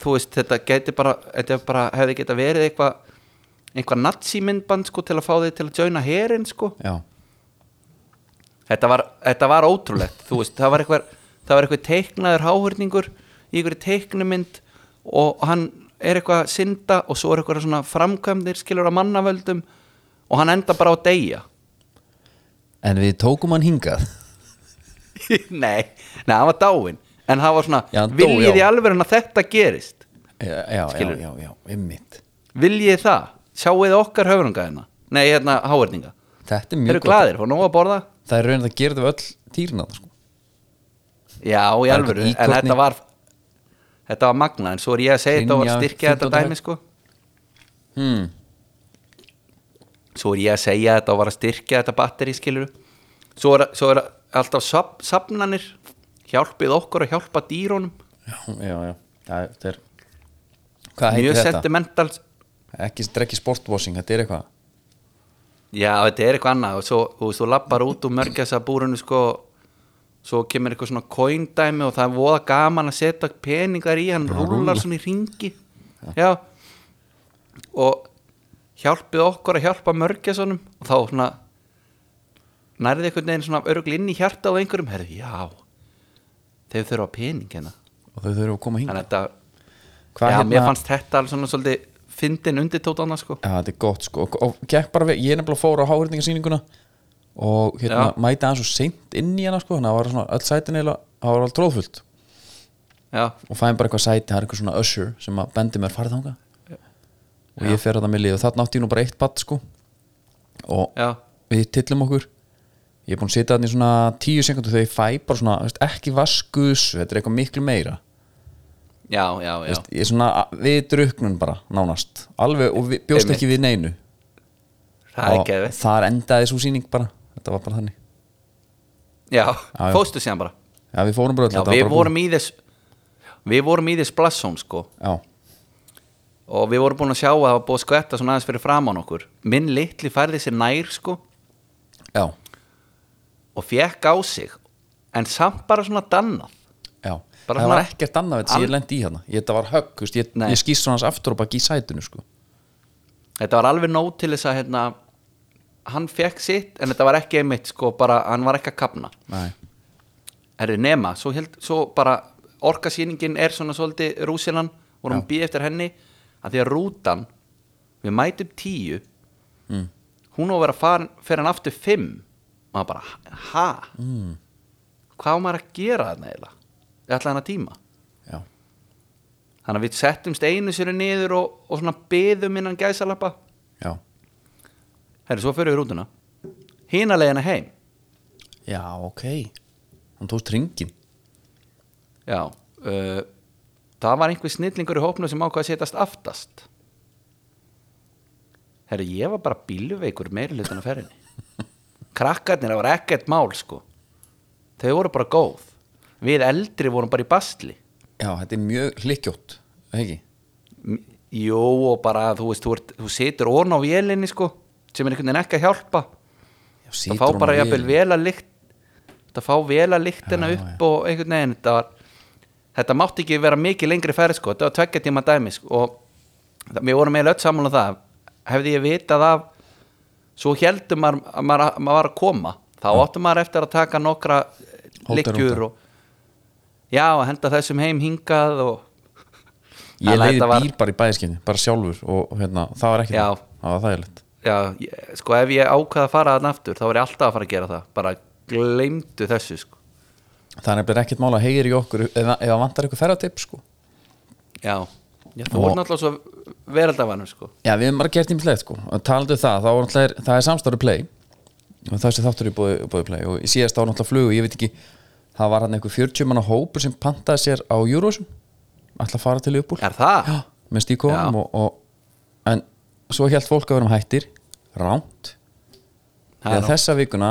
Speaker 2: þú veist, þetta geti bara, þetta bara hefði geta verið eitthvað eitthvað nazi-myndband sko til að fá þig til að joina herin sko.
Speaker 1: Já,
Speaker 2: þetta var, þetta var ótrúlegt þú veist, það var eitthvað, það var eitthvað teiknaður háhörningur í einhverju teiknumynd og hann er eitthvað að synda og svo er eitthvað svona framkvæmdir skilur að mannavöldum og hann enda bara á að deyja.
Speaker 1: En við tókum hann hingað.
Speaker 2: Nei, nei, hann var dáinn. En það var svona,
Speaker 1: Já, hann dó,
Speaker 2: viljið
Speaker 1: já.
Speaker 2: í alveg að þetta gerist?
Speaker 1: Já, já,
Speaker 2: Skilurðu?
Speaker 1: já, já, ymmit
Speaker 2: viljið það, sjáuð okkar höfrunga hérna? Nei, hérna háhörninga
Speaker 1: þetta er
Speaker 2: eru
Speaker 1: mjög gott.
Speaker 2: glaðir, fór nóg að borða.
Speaker 1: Það er raunin að gera þetta við öll týrna sko.
Speaker 2: já, í
Speaker 1: er eitthvað
Speaker 2: en
Speaker 1: íkorni.
Speaker 2: þetta var þetta var magna, en svo er ég að segja þetta var að styrkja þetta
Speaker 1: 15
Speaker 2: dæmi sko.
Speaker 1: Hmm.
Speaker 2: svo er ég að segja þetta og að styrkja þetta batteri skilur svo er, svo er alltaf sap, sapnanir hjálpið okkur að hjálpa dýrónum
Speaker 1: já, já, já, þetta er hvað
Speaker 2: mjög
Speaker 1: heitir þetta?
Speaker 2: sentimental
Speaker 1: ekki, þetta er ekki sportwashing, þetta er eitthvað?
Speaker 2: Já þetta er eitthvað annað. Og svo veist, þú lappar út og mörgjast að búrunu sko svo kemur eitthvað svona coin-dæmi og það er voða gaman að setja peningar í hann rúlar svona í ringi já. Og hjálpið okkur að hjálpa mörgjastunum og þá svona nærði einhvern veginn svona örugl inn í hjarta á einhverjum. Herri, já þeir þurfa pening hérna.
Speaker 1: Og þau þurfum að koma
Speaker 2: að þetta, já,
Speaker 1: hérna
Speaker 2: mér fannst þetta alveg svona svolítið fyndin undirtótana sko.
Speaker 1: Já, þetta er gott sko. Og, og gekk bara við, ég er nefnilega fór á háhyrningasýninguna og hérna
Speaker 2: Já.
Speaker 1: mæti hann svo seint inn í hana sko þannig að það var svona öll sætin eða það var alveg tróðfullt
Speaker 2: já,
Speaker 1: og fæðum bara eitthvað sæti, það er eitthvað svona usher sem að bendi mér farið þanga og ég fer að það með lið og þarna átti ég nú bara eitt batt sko. Og
Speaker 2: já,
Speaker 1: við tillum okkur. Ég er búin að sitja þarna í svona tíu sekundu þegar ég fæ bara svona, veist, ekki vaskus þetta er eitthvað miklu meira.
Speaker 2: Já, já, já.
Speaker 1: veist, ég er svona við druknun bara nánast. Alveg og við, bjóst
Speaker 2: Einmitt.
Speaker 1: ekki við neinu.
Speaker 2: Það er
Speaker 1: og
Speaker 2: eða
Speaker 1: þar endaði svo sýning bara þetta var bara þannig.
Speaker 2: Já,
Speaker 1: já.
Speaker 2: fóstu síðan bara.
Speaker 1: Já við fórum bara
Speaker 2: já,
Speaker 1: þetta var
Speaker 2: við vorum í þess við vorum í þess blassón sko.
Speaker 1: Búið.
Speaker 2: og við vorum búin að sjá að það var búið að skvetta svona aðeins fyrir framann okkur. Minn litli færði sér nær sko.
Speaker 1: Já, já,
Speaker 2: og fekk á sig en samt bara svona dannað.
Speaker 1: Já.
Speaker 2: Bara
Speaker 1: það var ekkert annað veit sem ég lendi í hérna. Þetta var högg, ég, ég skýst svona aftur og bara í sætinu sko.
Speaker 2: þetta var alveg nóg til þess að hérna, hann fekk sitt en þetta var ekki einmitt sko bara, hann var ekki að kapna
Speaker 1: Nei.
Speaker 2: herri nema, svo, held, svo bara orkasýningin er svona svolítið rúsinan, vorum býð eftir henni að því að rútan við mætum tíu
Speaker 1: Mm.
Speaker 2: hún á að vera farin, fer hann aftur fimm og maður bara, ha?
Speaker 1: Mm.
Speaker 2: hvað á maður að gera þarna eiginlega? Við ætla hann að tíma.
Speaker 1: Já,
Speaker 2: þannig að við settumst einu sér niður og, og svona byðum innan gæsalappa.
Speaker 1: Já,
Speaker 2: herri, svo fyrir við rútuna. Hína leiðina heim.
Speaker 1: Já, ok. Hann tókst ringin
Speaker 2: já, uh, það var einhver snillingur í hópnu sem ákvað að setjast aftast. Herri, ég var bara bíluveikur meiri hlutin af ferðinni. Krakkarnir, það var ekkert mál sko. Þau voru bara góð. Við eldri vorum bara í bastli
Speaker 1: já, þetta er mjög hlikkjótt ekki?
Speaker 2: Jú og bara þú veist, þú, þú situr ón á vélinni sko sem er einhvern veginn ekki að hjálpa.
Speaker 1: Já,
Speaker 2: það fá bara jafnvel vel að lykt það fá vel að lyktina
Speaker 1: Já,
Speaker 2: upp og einhvern veginn þetta, var, þetta mátti ekki vera mikið lengri ferð sko, þetta var tveggja tíma dæmi sko, og það, við vorum eiginlega öll saman á það. Hefði ég vitað af svo heldum maður að maður, að maður var að koma þá áttum maður eftir að taka nokkra liggjur
Speaker 1: Hótelrúta.
Speaker 2: og já, henda þessum heim hingað og
Speaker 1: ég leiði
Speaker 2: þetta var-
Speaker 1: bíl bara í bæðiskinni bara sjálfur og, hérna, það var ekki
Speaker 2: Já.
Speaker 1: það var þægilegt
Speaker 2: já, ég, sko ef ég ákvaða að fara þarna aftur þá var ég alltaf að fara að gera það bara gleymdu þessu sko
Speaker 1: það er ekkert mál að heyri í okkur ef það vantar eitthvað ferðatipp sko.
Speaker 2: já, já
Speaker 1: Og-
Speaker 2: voru náttúrulega svo veraldavanur sko
Speaker 1: já, við hefum bara gert ímslegt sko. og talandu um það, þá náttúrulega það er samstáru play og það sé þáttur í bóði, bóði play og í síðast á náttúrulega flugu, ég veit ekki það var hann einhver 40 manna hópur sem pantaði sér á ætla að fara til uppúr
Speaker 2: er það?
Speaker 1: Já, með stíkóðum
Speaker 2: Já.
Speaker 1: og, og, svo held fólk að vera um hættir ránt
Speaker 2: nú-
Speaker 1: þessa vikuna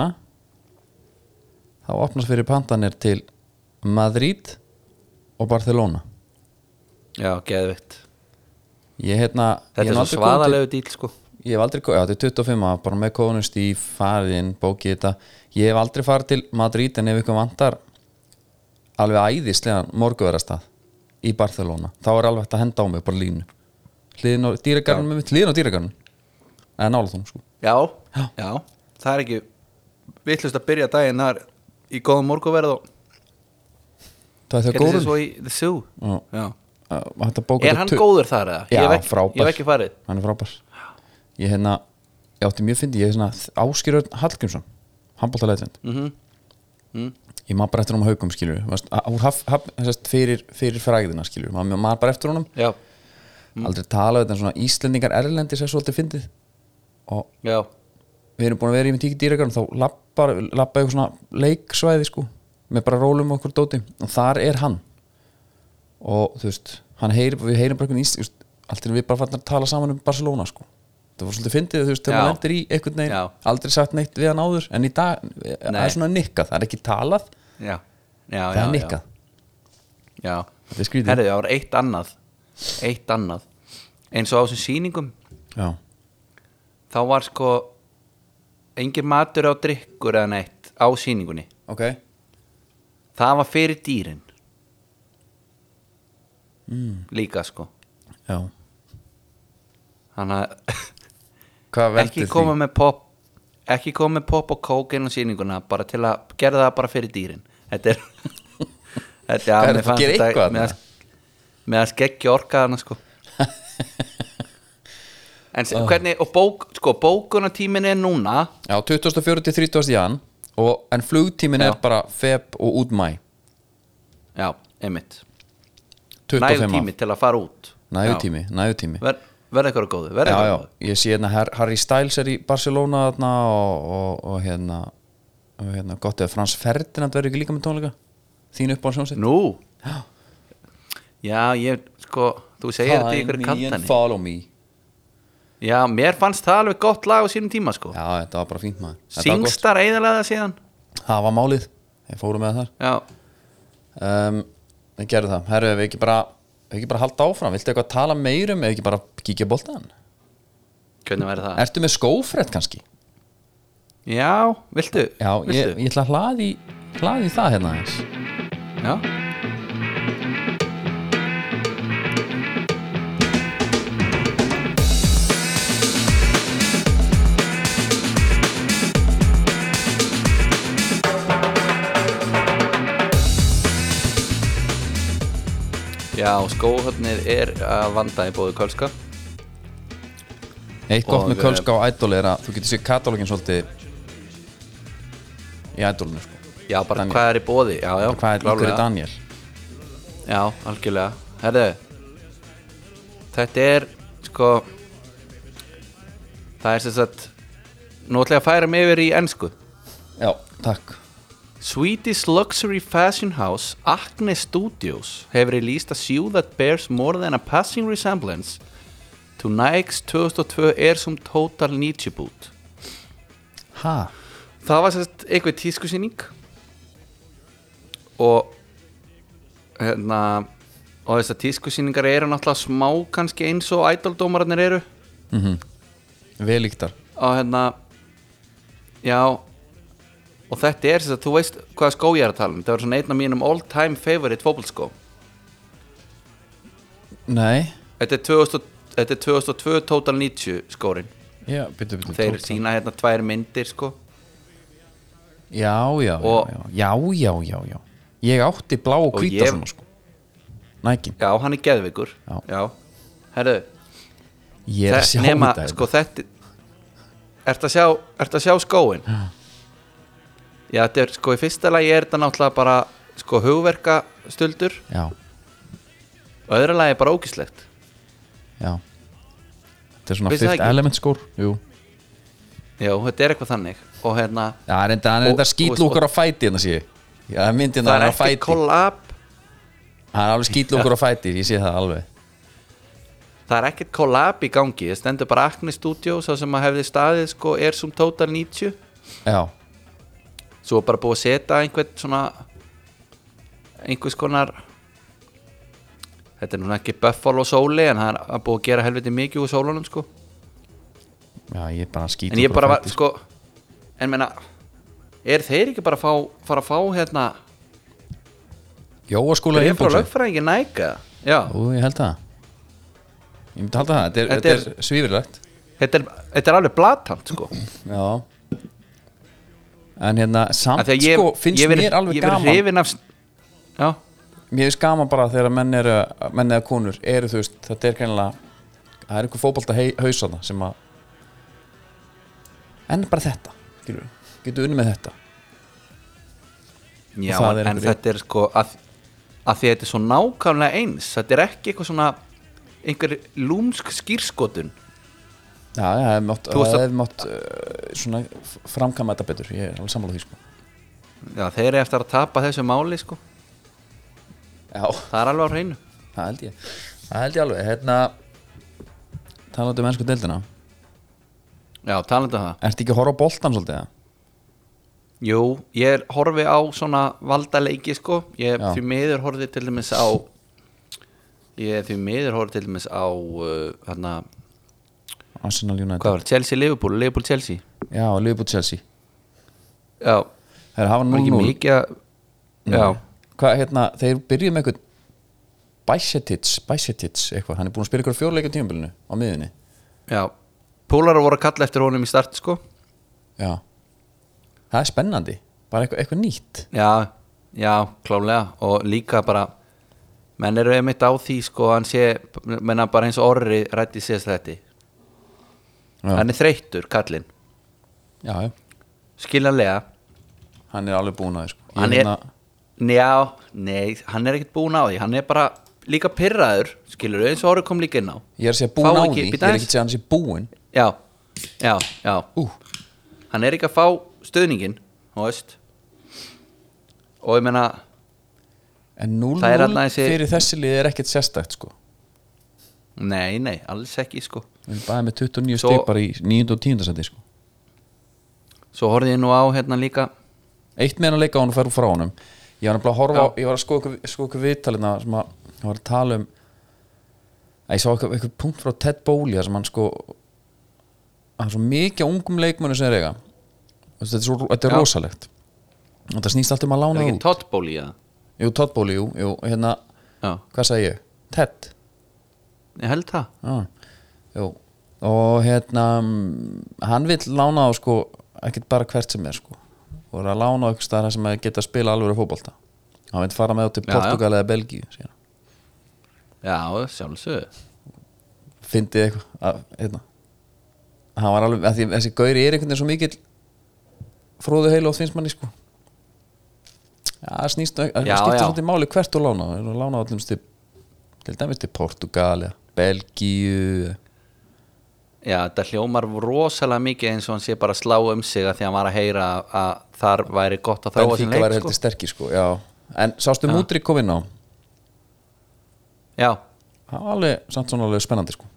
Speaker 1: þá opnast fyrir pantanir til Madrid og Barcelona.
Speaker 2: Já, geðvitt
Speaker 1: ég hérna
Speaker 2: Þetta
Speaker 1: ég
Speaker 2: er svo svaðalegu dýl sko.
Speaker 1: Ég hef aldrei, já þetta er 25 ára, bara með kóðunum stíf, farinn, bókið þetta. Ég hef aldrei farið til Madrid en ef ykkur vantar alveg æðislegan morguverastað í Barcelona, þá er alveg hægt að henda á mig bara línu hliðin á dýragarnum hliðin á dýragarnum eða nála þú sko.
Speaker 2: Já,
Speaker 1: Já.
Speaker 2: já, það er ekki vittlust að byrja daginn þar í góðum morguverð og
Speaker 1: það er
Speaker 2: sér
Speaker 1: góður Já.
Speaker 2: já. er hann góður þar eða?
Speaker 1: Já,
Speaker 2: ég hef
Speaker 1: frábær.
Speaker 2: ég hef ekki farið.
Speaker 1: Hann er frábær. Ég hérna, ég átti mjög fyndi ég er svona Áskýrörn Hallgrímsson handbóltalegend
Speaker 2: mm mm.
Speaker 1: ég maður bara eftir honum á haugum skilur Vast, haf, haf, fyrir, fyrir fræðina skilur maður bara eftir honum.
Speaker 2: Já,
Speaker 1: aldrei tala þetta en svona Íslendingar erlendis er svolítið fyndið. Og
Speaker 2: já,
Speaker 1: við erum búin að vera í með tíki dýragarn þá lappar, lappa eitthvað svona leiksvæði sko með bara rólum og okkur dóti. Og þar er hann. Og þú veist, hann heyri, við heyrim bara einhvern íst, allt er við bara fann að tala saman um Barcelona sko. Það var svolítið fyndið þú veist, þegar
Speaker 2: Já.
Speaker 1: maður lendir í veginn
Speaker 2: Já.
Speaker 1: aldrei sagt neitt við hann áður en í dag það er svona nikkað, það er ekki talað.
Speaker 2: Já, já
Speaker 1: það
Speaker 2: já,
Speaker 1: er nikkað,
Speaker 2: já.
Speaker 1: þetta er skrítið.
Speaker 2: Það var eitt annað eitt annað. Eins og á þessum sýningum.
Speaker 1: Já,
Speaker 2: þá var sko engin matur á drikkur eða neitt á sýningunni.
Speaker 1: Ok.
Speaker 2: Það var fyrir dýrin. Líka sko.
Speaker 1: Já.
Speaker 2: þannig að ekki koma með pop ekki koma með pop og kók inn á sýninguna bara til að gera það bara fyrir dýrin. Þetta er þetta,
Speaker 1: er
Speaker 2: mér
Speaker 1: að
Speaker 2: fannst
Speaker 1: gera
Speaker 2: þetta-
Speaker 1: þarna?
Speaker 2: að- með að skeggja orka þarna sko. En oh. hvernig og bók, sko, bókunatímin er núna.
Speaker 1: Já, 24. til 30. jan. Og, en flugtímin
Speaker 2: Já.
Speaker 1: er bara feb og út mæ
Speaker 2: já, einmitt.
Speaker 1: 25
Speaker 2: nægur
Speaker 1: ár.
Speaker 2: tími til að fara út.
Speaker 1: Næðu tími, næðu tími
Speaker 2: Ver, verða eitthvað góðu verða eitthvað góðu
Speaker 1: ég sé hérna Har- Harry Styles er í Barcelona þarna og, og, og hérna og hérna gott eða Frans Ferdinand verður ekki líka með tónleika. Þín upp á sjónsett
Speaker 2: nú? Já, ég, sko, þú segir þetta í ykkur kantani.
Speaker 1: follow me.
Speaker 2: Já, mér fannst það alveg gott lag á sínum tíma sko.
Speaker 1: Já, þetta var bara fínt maður.
Speaker 2: Singstar eðalega það síðan.
Speaker 1: Það var málið, ég fóru með það
Speaker 2: já,
Speaker 1: um, við gerum það, herru, við ekki bara við ekki bara halda áfram, viltu eitthvað tala meirum eða ekki bara kíkja boltan
Speaker 2: hvernig verður það?
Speaker 1: ertu með skófrett kannski?
Speaker 2: já, viltu?
Speaker 1: já, ég,
Speaker 2: viltu?
Speaker 1: ég ætla að hlaði hlaði það hérna
Speaker 2: já Já, skóhöfnið er að vanda í bóðu Kölska
Speaker 1: Eitt gott með Kölska og Idol er að þú getur sér katalógin svolítið í Idolinu sko.
Speaker 2: Já, bara
Speaker 1: Daniel.
Speaker 2: hvað er í bóði Já, já,
Speaker 1: Hvað er ykkur í Daniel?
Speaker 2: Já, algjörlega Herðu Þetta er sko Það er sem sagt Nú ætla ég að færa mig yfir í ennsku
Speaker 1: Já, takk
Speaker 2: Swedish luxury fashion house Acne Studios have released a shoe that bears more than a passing resemblance. To Nike's 2002 Airsum Total Nietzsche boot.
Speaker 1: Ha?
Speaker 2: Það var sérst einhver tískusýning og hérna og þessar tískusýningar eru náttúrulega smá kannski eins og ædoldómararnir eru.
Speaker 1: Mm Vel líktar
Speaker 2: og hérna já og þetta er sérst að þú veist hvaða skó ég er að tala um. Þetta var svona einn af mínum all time favorite fótbolskó
Speaker 1: Nei.
Speaker 2: Þetta er 2000 Þetta er 2002 Total Nietzsche skórin
Speaker 1: Já, byttu, byttu
Speaker 2: Þeir sína hérna tvær myndir sko.
Speaker 1: Já, já,
Speaker 2: Og-
Speaker 1: já, já, já, já, já. Ég átti blá og
Speaker 2: Og
Speaker 1: hvíta
Speaker 2: ég-
Speaker 1: svona sko. Nækin
Speaker 2: Já, hann er geðvikur
Speaker 1: Já.
Speaker 2: Herðu,
Speaker 1: Ég er að sjá
Speaker 2: nema,
Speaker 1: þetta
Speaker 2: sko þetta. Ertu að sjá, ertu að sjá skóin?
Speaker 1: Já.
Speaker 2: Já, þetta er sko í fyrsta lagi er þetta náttúrulega bara sko hugverka stuldur
Speaker 1: Já,
Speaker 2: og öðru lagi er bara ógislegt
Speaker 1: já. Þetta er svona
Speaker 2: Veist það
Speaker 1: fyrst
Speaker 2: ekki?
Speaker 1: element skór Jú.
Speaker 2: Já, þetta er eitthvað þannig. Og hérna,
Speaker 1: Já, hann er enda, hann er
Speaker 2: Og-
Speaker 1: enda skýtlúkur á fæti hérna sé ég. Já, það er myndin
Speaker 2: það
Speaker 1: að
Speaker 2: er
Speaker 1: hann er á
Speaker 2: ekki
Speaker 1: fæti.
Speaker 2: kollab
Speaker 1: Hann er alveg skýtlúkur á fæti, ég sé það alveg.
Speaker 2: Það er ekkert kollab í gangi. Það stendur bara Acne Studios það sem að hefði staðið sko Airsum Total 90
Speaker 1: Já,
Speaker 2: svo er bara búið að setja einhvern svona einhvers konar þetta er núna ekki Buffalo sóli en það er búið að gera helviti mikið úr sólunum sko.
Speaker 1: Já, ég bara skýt
Speaker 2: en ég bara var, sko. en menna, er þeir ekki bara að fá, fara að fá hérna
Speaker 1: Jóaskóla
Speaker 2: bréf frá lögfræðingi næka já,
Speaker 1: Ú, ég held það. Ég myndi halda það, þetta er,
Speaker 2: Þetta
Speaker 1: er svífirlegt
Speaker 2: þetta er, þetta er alveg blatant sko.
Speaker 1: Já En hérna, samt
Speaker 2: að ég,
Speaker 1: sko, finnst
Speaker 2: ég verið-
Speaker 1: mér alveg
Speaker 2: ég
Speaker 1: gaman.
Speaker 2: af, já,
Speaker 1: Mér finnst gaman bara þegar menn eru menn eða konur eru þú veist, þetta er kannilega það er einhver fótbolta hausana sem að en bara þetta skilur, getur unni með þetta.
Speaker 2: Já
Speaker 1: það er
Speaker 2: en
Speaker 1: einhver-
Speaker 2: þetta er sko að, að því að þetta er svo nákvæmlega eins þetta er ekki eitthvað svona einhver lúmsk skýrskotun
Speaker 1: Já, já, það hefði mátt, það hefði mátt uh, svona f- framkama þetta betur ég er alveg sammála því sko.
Speaker 2: Já, þeir eru eftir að tapa þessu máli sko.
Speaker 1: Já,
Speaker 2: það er alveg á hreinu.
Speaker 1: Það held ég. Það held ég alveg, hérna talandi um ennsku deildina.
Speaker 2: Já, talandi um það.
Speaker 1: Ertu ekki að horfa á boltan svolítið? eða?
Speaker 2: Jú, ég er horfi á svona valdaleiki sko. Ég er því miður horfið til dæmis á Ég er því miður horfið til dæmis á uh, hérna,
Speaker 1: Arsenal United.
Speaker 2: Hvað var, Chelsea Liverpool, Liverpool Chelsea?
Speaker 1: Já, Liverpool Chelsea.
Speaker 2: Já,
Speaker 1: Það er að hafa
Speaker 2: var ekki
Speaker 1: 0-0
Speaker 2: mikið að Já,
Speaker 1: Hvað, hérna, þeir byrjuðu með eitthvað Bajsetic, Bajsetic eitthvað, hann er búin að spila ykkur fjórleika tímabilinu á miðunni
Speaker 2: já. Púlar voru að kalla eftir honum í start sko.
Speaker 1: Já. Það er spennandi, bara eitthvað, eitthvað nýtt.
Speaker 2: Já, já, klálega Og líka bara Menn eru einmitt á því sko Hann sé, menna bara eins orri rætti
Speaker 1: Já,
Speaker 2: Hann er þreyttur, kallinn.
Speaker 1: Já.
Speaker 2: Skiljanlega.
Speaker 1: Hann er alveg búin að því sko. Ég
Speaker 2: hann er,
Speaker 1: hérna-
Speaker 2: njá, nei, hann er ekkert búinn á því. Hann er bara líka pyrraður skilur eins og orður kom líka inn á.
Speaker 1: Ég er að segja búin
Speaker 2: Fá
Speaker 1: á
Speaker 2: ekki-
Speaker 1: því, ég
Speaker 2: bíddu
Speaker 1: er
Speaker 2: aðeins.
Speaker 1: ekki að segja hann sé búin
Speaker 2: já, já, já.
Speaker 1: Ú,
Speaker 2: hann er ekki að fá stöðningin þú veist og ég meina,
Speaker 1: En
Speaker 2: Það er
Speaker 1: 0-0
Speaker 2: þarna þessi-
Speaker 1: fyrir þessi lið er ekkert sérstækt sko.
Speaker 2: Nei, nei, alls ekki sko
Speaker 1: Við erum bara með 29
Speaker 2: Svo-
Speaker 1: stig bara í 9. og 10. seti sko.
Speaker 2: Svo horfði ég nú á hérna líka.
Speaker 1: Eitt meðan að leika hann og færu frá honum. Ég var nefnilega að horfa á, ég var að skoða ykkur, sko ykkur viðtalina sem að, ég var að tala um að ég sá eitthvað, eitthvað punkt frá Ted þar sem hann sko það er svo mikið af ungum leikmönu sem er eiga. Þú veist, þetta er, svo, þetta er
Speaker 2: Já.
Speaker 1: rosalegt. Og það snýst alltaf um að
Speaker 2: er
Speaker 1: lána
Speaker 2: ekki
Speaker 1: það út.
Speaker 2: Tottból í það
Speaker 1: Jú, Todd Bowley, jú, jú, hérna
Speaker 2: já,
Speaker 1: hvað sagði ég? Ted.
Speaker 2: Ég held það.
Speaker 1: Já, jú og hérna mm, hann vill lána á sko ekkert bara hvert sem er sko og er að lána á eitthvað staðar sem að geta að spila alveg fótbolta hann vill fara með á til
Speaker 2: Já, já.
Speaker 1: Portugal eða Belgíu síðan.
Speaker 2: já, sjálfsög
Speaker 1: fyndið eitthvað að, hérna. hann var alveg, að því, þessi gauri er einhvern veginn svo mikill fróðu heilu og finnst manni sko já, það snýst það
Speaker 2: Já,
Speaker 1: skiptir
Speaker 2: já.
Speaker 1: svolítið máli hvert þú lána að lána allum til, til dæmis til Portugal Belgíu
Speaker 2: já, þetta hljómar rosalega mikið eins og hann sé bara að slá um sig að því að hann var að heyra að, að þar væri gott að þróa sem
Speaker 1: Benfica væri
Speaker 2: leik sko.
Speaker 1: heldur sterkir sko, já. En sástu. Múdrik kom inn á?
Speaker 2: Já,
Speaker 1: það var alveg, samt svona alveg spennandi sko.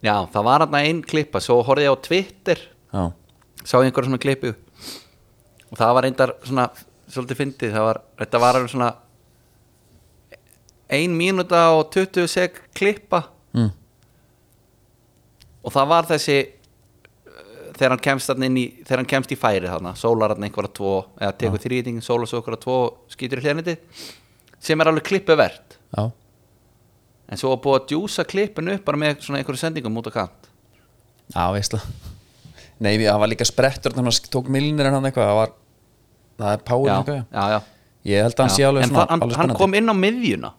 Speaker 2: Já, það var hann einn klippa svo horfði ég á Twitter.
Speaker 1: Já,
Speaker 2: sá ég einhverja svona klippu. Og það var reyndar svona svolítið fyndið, það var, þetta var alveg svona ein mínúta og 20 sek klippa.
Speaker 1: Mm.
Speaker 2: Og það var þessi uh, þegar hann kemst í þegar hann kemst í færi þarna, sólar hann einhverja tvo eða tekur þrýting, sólar svo einhverja tvo skýtur í hljarniti sem er alveg klippu verð en svo var búið að djúsa klippinu upp bara með svona einhverju sendingum út á kant.
Speaker 1: Já, veistla nei, það var líka sprettur þannig að tók milnir en hann eitthvað það var, það er
Speaker 2: já,
Speaker 1: eitthvað,
Speaker 2: já, já
Speaker 1: ég held að hann sé alveg
Speaker 2: en
Speaker 1: svona
Speaker 2: það, hann,
Speaker 1: alveg
Speaker 2: hann kom inn á miðjuna.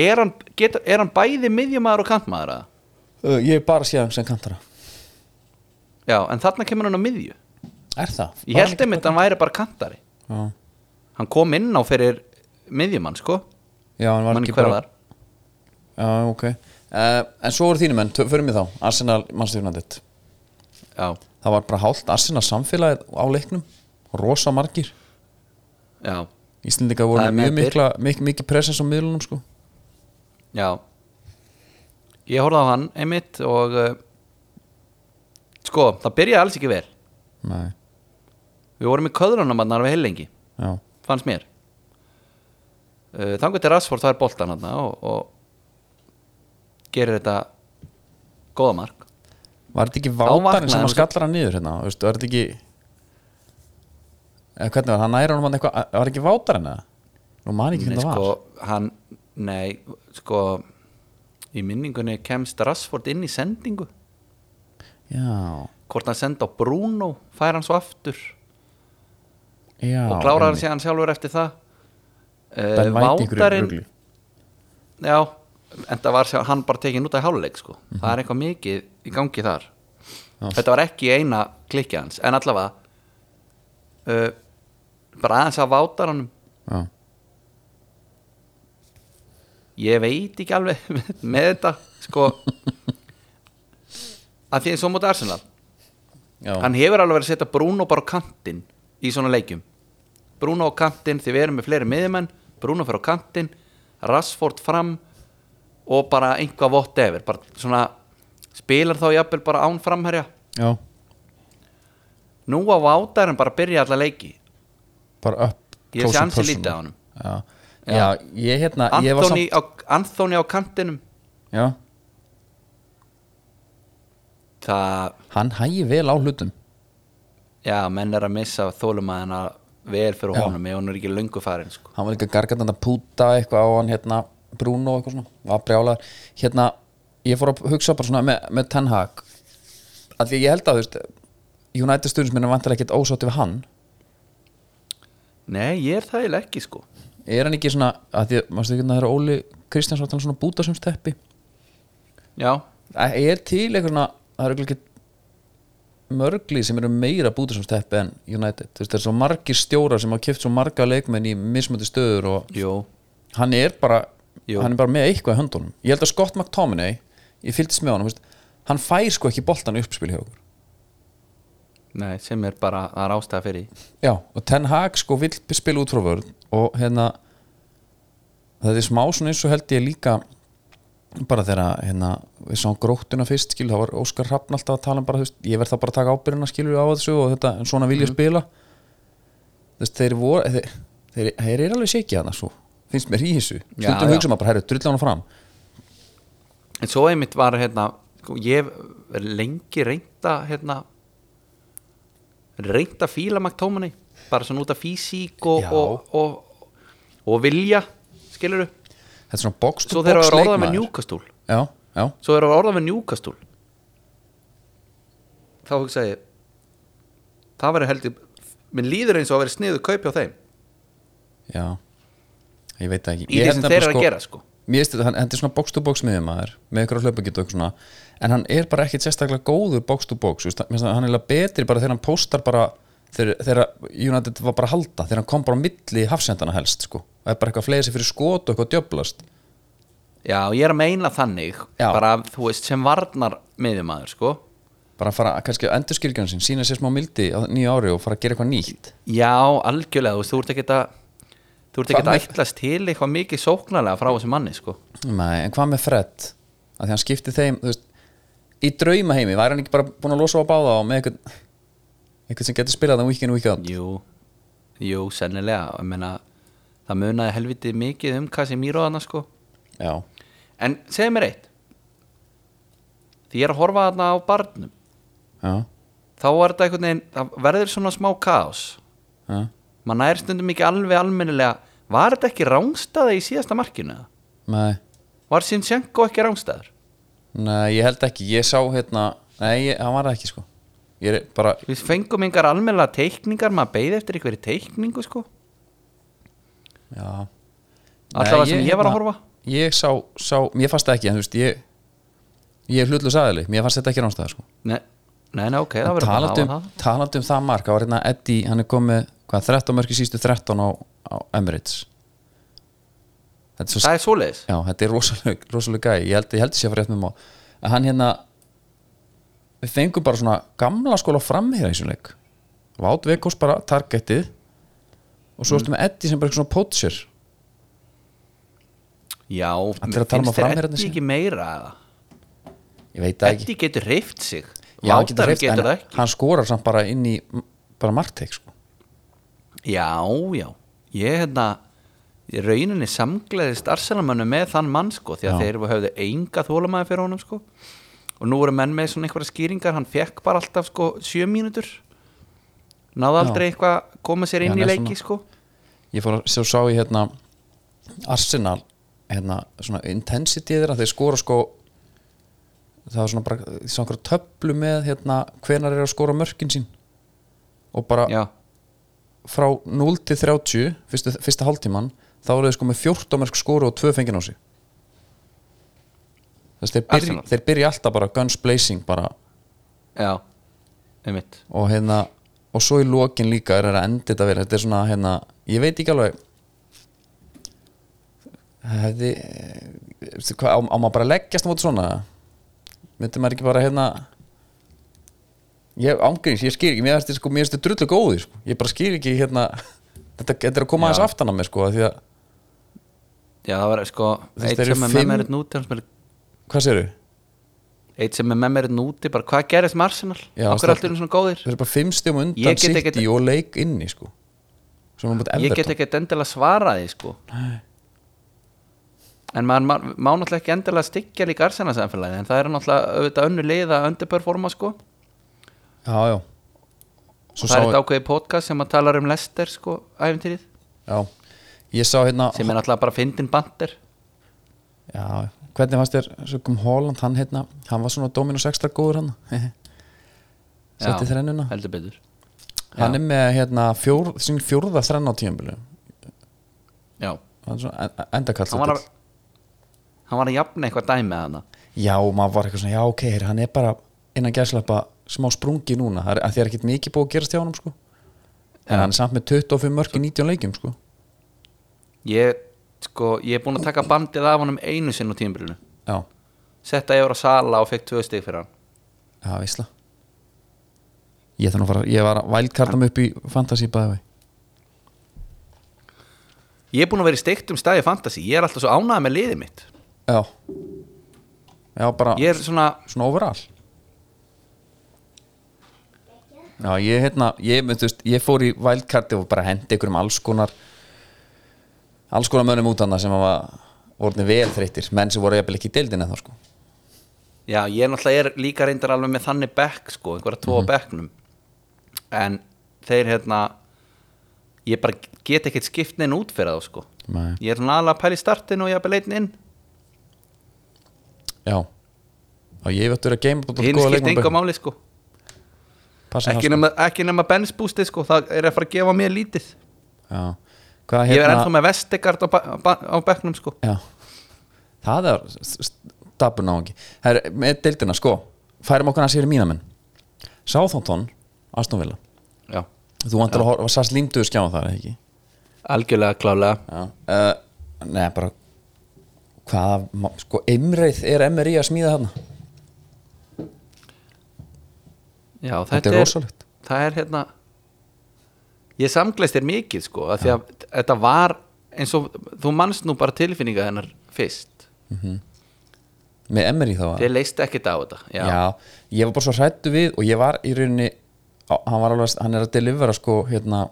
Speaker 2: Er hann, getur, er hann bæði miðjumæður og kantmaður eða?
Speaker 1: Uh, ég hef bara séð hann sem kantara.
Speaker 2: Já, en þarna kemur hann á miðju.
Speaker 1: Er það?
Speaker 2: ég held einmitt að hann væri bara kantari.
Speaker 1: Já,
Speaker 2: hann kom inn á fyrir miðjumann sko.
Speaker 1: Já hann var
Speaker 2: mann
Speaker 1: ekki
Speaker 2: hver
Speaker 1: bara
Speaker 2: var
Speaker 1: já, ok. Uh, en svo voru þínum menn, tö- förum við þá. Arsenal United.
Speaker 2: Já,
Speaker 1: það var bara hálft Arsenal samfélagið á leiknum. Rosa margir.
Speaker 2: Já,
Speaker 1: Íslendingar
Speaker 2: Það
Speaker 1: voru
Speaker 2: er
Speaker 1: með mjög
Speaker 2: með
Speaker 1: mikla, mik mikið presens á miðlunum sko.
Speaker 2: Já ég horfði á hann einmitt og uh, sko, það byrjaði alls ekki vel.
Speaker 1: Nei,
Speaker 2: við vorum í köðrunum að við heilengi
Speaker 1: já,
Speaker 2: fannst mér. Uh, þangur til Rassford það er boltan hann og, og gerir þetta góða mark.
Speaker 1: Var þetta ekki vátarinn sem að skallar hann niður hérna, veistu, var þetta ekki eða hvernig var, hann næra hann eitthvað, var ekki vátarinn eða? Nú man ekki hvernig það
Speaker 2: sko,
Speaker 1: var
Speaker 2: hann, nei, sko í minningunni kemst Rashford inn í sendingu
Speaker 1: Já,
Speaker 2: hvort hann senda á Bruno fær hann svo aftur
Speaker 1: já
Speaker 2: og klárar hann
Speaker 1: einmitt.
Speaker 2: síðan sjálfur eftir það
Speaker 1: Ben
Speaker 2: uh,
Speaker 1: einhverju
Speaker 2: Vátarinn
Speaker 1: rugli.
Speaker 2: já, en það var hann bara tekin út af háluleik sko.
Speaker 1: Mhm.
Speaker 2: það er eitthvað mikið í gangi þar
Speaker 1: Já.
Speaker 2: þetta var ekki eina klikki hans en allavega uh, bara aðeins að vátar hann
Speaker 1: Já,
Speaker 2: ég veit ekki alveg með þetta sko. Að því að svo mútið Arsenal.
Speaker 1: Já,
Speaker 2: hann hefur alveg verið að setja Bruno bara á kantinn í svona leikjum. Bruno á kantinn því við erum með fleiri miðjumenn. Bruno fyrir á kantinn Rashford fram og bara einhvað whatever. Bara svona spilar þá jafnvel bara án framherja.
Speaker 1: Já.
Speaker 2: Nú á vátarinn bara byrja alla leiki.
Speaker 1: Bara upp
Speaker 2: ég sé ansi lítið á honum.
Speaker 1: Já. Já, ég hérna ég var samt,
Speaker 2: á, Anthony á kantinum.
Speaker 1: Já,
Speaker 2: það,
Speaker 1: hann hægi vel á hlutum.
Speaker 2: Já, menn er að missa þólumæðina vel fyrir
Speaker 1: Já.
Speaker 2: honum ef hún er ekki löngu farin sko.
Speaker 1: hann var líka gargand að púta eitthvað á hann hérna Bruno eitthvað svona, var brjálar hérna, ég fór að hugsa bara svona með, með Ten Hag. Því ég held að þú veist United stundisminn er vantilega ekkert ósátti við hann.
Speaker 2: Nei, ég er það ekki sko
Speaker 1: er hann ekki svona, að því, að það er Óli Kristjáns var svona bútasumsteppi?
Speaker 2: Já,
Speaker 1: er til eitthvað svona, það er ekki mörgli sem eru meira bútasumsteppi en United, þú veist, það er svo margir stjórar sem hafa kipt svo marga leikmenn í mismöndi stöður og
Speaker 2: jú.
Speaker 1: hann er bara
Speaker 2: Jú.
Speaker 1: hann er bara með eitthvað í höndunum. Ég held að Scott McTominay, ég fylgdist með honum veist, hann fær sko ekki boltan uppspil hjá okkur
Speaker 2: Nei, sem er bara, það er ástæða fyrir
Speaker 1: já, og Ten Hag sko vill spila út frá vörð og hérna það er smá svona eins og held ég líka bara þegar hérna við sáum gróttuna fyrst skil, þá var Óskar Hrafn alltaf að tala um bara, veist, ég verð það bara að taka ábyrjuna skilur á þessu og þetta, en svona vil ég spila. Þú veist, þeir voru þeir, þeir, þeir eru alveg sékið hana svo finnst mér í þessu, stundum hugsa maður bara, herru, drull hana fram.
Speaker 2: En svo einmitt var hérna, sko, ég lengi reynda hérna, reynda fíla McTominay, bara svona út af físík og, og, og, og vilja, skilur
Speaker 1: þetta er svona box to
Speaker 2: Svo þeir eru orðað með
Speaker 1: leikmaður.
Speaker 2: Newcastle,
Speaker 1: já, já,
Speaker 2: svo þeir eru orðað með Newcastle. Þá hugsa ég, það verður heldur, minn líður eins og að vera sniðu kaup hjá þeim.
Speaker 1: já. Ég veit ekki.
Speaker 2: Í því sem þeir eru að gera, sko.
Speaker 1: Mér finnst þetta, hann, hann er svona box to box miðjumæður með ykkur að hlaupa getur og svona en hann er bara ekkit sérstaklega góður box to box að hann er betri bara þegar hann postar bara þegar, þegar United var bara halda þegar hann kom bara á milli hafsendana helst sko. það er bara eitthvað fleiri sér fyrir skot og eitthvað djöblast
Speaker 2: Já, ég er að meina þannig,
Speaker 1: Já.
Speaker 2: bara, þú veist, sem varnar miðjumæður, sko.
Speaker 1: bara að fara kannski að endur skilgjörn sin sína sér smá mildi á nýja ári og fara að gera eitthvað nýtt
Speaker 2: Já, algjörlega, þú veist, þú ert ekki að þú ert ekki
Speaker 1: Hvað
Speaker 2: að ætlast til eitthvað mikið sóknarlega frá þessu manni, sko.
Speaker 1: Nei, en hvað með Fred? Að því hann skipti þeim veist, í drauma heimi, væri hann ekki bara búin að losa á báða og með eitthvað eitthvað sem getur spilað in week out
Speaker 2: Jú, jú, sennilega. Meina, það munaði helviti mikið um Casemiro þarna, sko.
Speaker 1: Já,
Speaker 2: En segðu mér eitt. Því ég er að horfa þarna á barnum.
Speaker 1: Já,
Speaker 2: þá er þetta veginn, það verður svona smá kaos.
Speaker 1: Já.
Speaker 2: Maður nær stundum ekki alveg almennilega var þetta ekki rángstaða í síðasta markinu?
Speaker 1: Nei,
Speaker 2: Var Sinchenko ekki rángstaður?
Speaker 1: nei, ég held ekki. Ég sá hérna, nei, hann var það ekki sko. Ég er bara,
Speaker 2: Við fengum engar almennilega teikningar maður beið eftir einhverju teikningu sko.
Speaker 1: Já.
Speaker 2: Alltaf
Speaker 1: Nei,
Speaker 2: sem ég var að horfa.
Speaker 1: Ég sá, sá, mér fannst það ekki En þú veist, ég Ég er hlutlust aðili, mér fannst þetta ekki ránstæða sko.
Speaker 2: Nei, nei, nei ok, það verður bara að
Speaker 1: talandi
Speaker 2: hafa
Speaker 1: um,
Speaker 2: það.
Speaker 1: talandi um það mark Það var hérna Eddie, hann er komið Hvað, 13 mörki sístu 13 á, á Emirates. Er svo
Speaker 2: Það er svoleiðis?
Speaker 1: Já, þetta er rosaleg, rosaleg gæi. Ég held, ég held að sé að fara rétt með má að hann hérna við fengum bara svona gamla skóla frammeira í þessum leik. Vát Veikos bara targetið. Og svo ertu með Eddie sem bara eitthvað svona poacher.
Speaker 2: Já,
Speaker 1: um
Speaker 2: finnst þér Eddi ekki meira eða?
Speaker 1: Ég veit það ekki.
Speaker 2: Eddi getur reyft sig.
Speaker 1: Já, hreyft,
Speaker 2: getur
Speaker 1: en
Speaker 2: það ekki.
Speaker 1: Hann skorar samt bara inn í bara markteik sko.
Speaker 2: Já, já Ég hérna í rauninni samgleðist Arsenalmönnum með þann mann sko því að
Speaker 1: Já.
Speaker 2: þeir höfðu enga þólumæði fyrir honum sko. Og nú voru menn með svona einhverja skýringar hann fekk bara alltaf sko sjö mínútur. Náði
Speaker 1: Já.
Speaker 2: aldrei eitthvað að koma sér
Speaker 1: Já,
Speaker 2: inn
Speaker 1: hann
Speaker 2: í
Speaker 1: er
Speaker 2: leiki
Speaker 1: svona-
Speaker 2: sko.
Speaker 1: Ég fór að svo sá ég hérna Arsenal hérna svona intensity þeirra þeir skora sko það var svona bara sá einhverja töflu með hérna hvenar er að skora mörkin sín. Og bara
Speaker 2: já,
Speaker 1: frá 0 til 30 fyrstu, fyrsta hálftíman þá eru þeir sko með 14 mörk skoru og 2 fengin á sig. Þess þeir byrja, þeir byrja alltaf bara guns blazing bara.
Speaker 2: Já, einmitt.
Speaker 1: Og hérna og svo í lokin líka er það að enda þetta vel. Þetta er svona hérna, ég veit ekki alveg. Hefði á, á maður bara leggjast á móti svona? Myndi maður ekki bara hérna ég ángríns, ég skil ekki mér þetta sko, drullu góði sko. ég bara skil ekki hérna þetta, þetta er að koma aðeins aftan á mig sko, því að,
Speaker 2: já, það var sko
Speaker 1: veist,
Speaker 2: eitt sem er með mér einn úti hann spilar-
Speaker 1: hvað séru?
Speaker 2: eitt sem er með mér einn úti bara hvað gerist með Arsenal? Okkur
Speaker 1: það-
Speaker 2: allir svona góðir?
Speaker 1: Þeir eru bara fimm stegum undan City
Speaker 2: ekkert-
Speaker 1: og leik inni sko. er
Speaker 2: ég get ekki endilega svaraði sko. En maður má, náttúrulega ekki endilega styggja líka Arsenal samfélagi en það er náttúrulega auðvitað önnu lið að underperforma sko
Speaker 1: já, já.
Speaker 2: Það er þetta ákveði podcast sem að tala um Lester sko, æfintýrið
Speaker 1: hérna
Speaker 2: sem er náttúrulega bara fyndin bandir
Speaker 1: Já, hvernig fannst þér Sökum Holland, hann hérna, hann var svona Dominus extra góður hann? Setti þrennuna.
Speaker 2: heldur betur.
Speaker 1: Hann
Speaker 2: Já.
Speaker 1: er með hérna fjór, fjórða þrenn á tíðanbílu
Speaker 2: já,
Speaker 1: Hann endakall
Speaker 2: hann að hann var að jafna eitthvað dæmi með hana.
Speaker 1: Já, maður var eitthvað svona, já ok, hann er bara innan gæslappa smá sprungi núna. Það er, að er ekkert mikið búið að gerast hjá honum sko. En
Speaker 2: Já.
Speaker 1: hann er samt með 25 mörk í 19 leikjum sko.
Speaker 2: Ég, sko, ég er búin að taka bandið af honum einu sinn á tímbrinu
Speaker 1: Já,
Speaker 2: setta yfir á sala og fekk tvö stig fyrir hann.
Speaker 1: Já, veistla. Ég að fara, ég var að vælkarta mig upp í fantasy bæði
Speaker 2: ég er búin að vera í steikt um stæði fantasy. Ég er alltaf svo ánægð með liðið mitt.
Speaker 1: Já. Já, bara
Speaker 2: ég er svona,
Speaker 1: svona overall Já, ég hérna ég, veist, ég fór í wildcardi og bara hendi ykkur um alls konar alls konar mönnum út hana sem var orðin vel þreyttir, menn sem voru jafnvel ekki í deildin eða sko.
Speaker 2: Já, ég náttúrulega er líka reyndar alveg með þannig bekk sko, einhverja tvo
Speaker 1: Mhm.
Speaker 2: á bekknum. En þeir hérna ég bara get ekkert skipt neinn út fyrir þá sko.
Speaker 1: Nei.
Speaker 2: ég er svona alveg að pæla í startinu og ég er leitin inn.
Speaker 1: Já. Og ég veit að vera að geima
Speaker 2: hinn skipt enga máli sko ekki
Speaker 1: það sko.
Speaker 2: nema, ekki nema Benz boostið sko það er að fara að gefa mér lítið.
Speaker 1: Hvað
Speaker 2: ég er
Speaker 1: hérna
Speaker 2: ennþá með Vestegard á, á bekknum sko.
Speaker 1: Já. Það er stabur náðungi Her, Með deildina sko Færum okkur að sér í mínamenn Sáþóntón, Aston Villa.
Speaker 2: Já,
Speaker 1: Þú vantar að horfa, sast límduðu skjáðan þar eða ekki?
Speaker 2: Algjörlega klálega.
Speaker 1: Uh, Nei, bara Hvaða, sko, Emreið er MRI að smíða þarna
Speaker 2: já, þetta,
Speaker 1: Þetta er rosalegt.
Speaker 2: það er hérna ég samgleist þér mikið sko að því að þetta var eins og þú manst nú bara tilfinninga hennar fyrst.
Speaker 1: Með MRI þá
Speaker 2: þið leist ekkert á þetta já,
Speaker 1: Já, ég var bara svo hrættu við og ég var í rauninni hann, var alveg, hann er að delivera sko hérna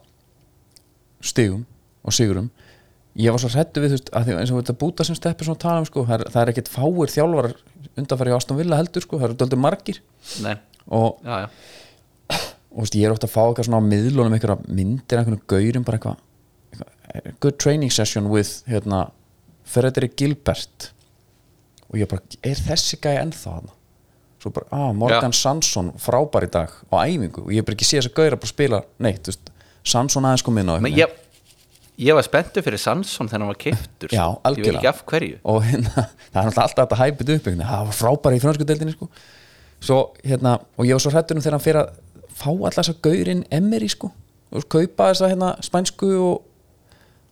Speaker 1: stigum og sigurum. Ég var svo hrættu við þú veist, að því eins og þetta búta sem steppi svona tala um sko, það er, það er ekkert fáir þjálfarar undanfæri á Aston Villa heldur sko, það eru döldur margir.
Speaker 2: Nei,
Speaker 1: og,
Speaker 2: já, já.
Speaker 1: og veist, ég er ofta að fá eitthvað svona á miðlunum einhverja myndir, einhvern gaurum bara eitthvað, eitthvað good training session with hérna Fredrik Gilbert. Og ég bara, er þessi gæði ennþá hann svo bara, ah, Morgan Sansson frábær í dag á æfingu. Og ég bara ekki séð þess að gauðra bara spila neitt, þú veist, Sansson aðeins kom inn á
Speaker 2: ég, ég var spenntur fyrir Sansson þegar hann var keiftur
Speaker 1: Já,
Speaker 2: veit
Speaker 1: algjörlega. og hérna, það er náttúrulega alltaf þetta hæpið upp það var frábær í fransku deildinni sko. Svo, hérna, og ég var svo hrættur um þegar hann fyrir að fá alltaf þess að gaurinn Emery sko, og kaupa þess að hérna spænsku og,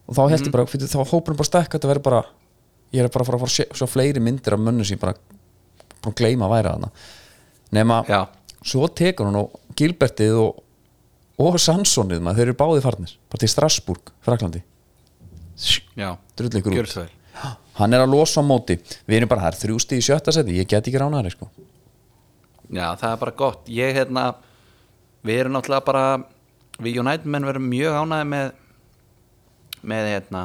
Speaker 1: og þá held ég bara, fyrir, þá hópurum bara stekka þetta verður bara, ég er bara að fara að fara að svo fleiri myndir af mönnu sem ég bara búin að gleyma að væra þarna. Nema,
Speaker 2: Já,
Speaker 1: svo tekur hann og Gilbertið og, og Sanssonið maður, þeir eru báði farnir, bara til Strasbourg Fraklandi,
Speaker 2: gjör
Speaker 1: út. Hann er að losa á móti. Við erum bara, það er þrjústi í sjötta seti ég get ekki ránaðari sko
Speaker 2: Já, það er bara gott. Ég, hérna, við erum náttúrulega bara Við United menn verum mjög ánæði með með, hérna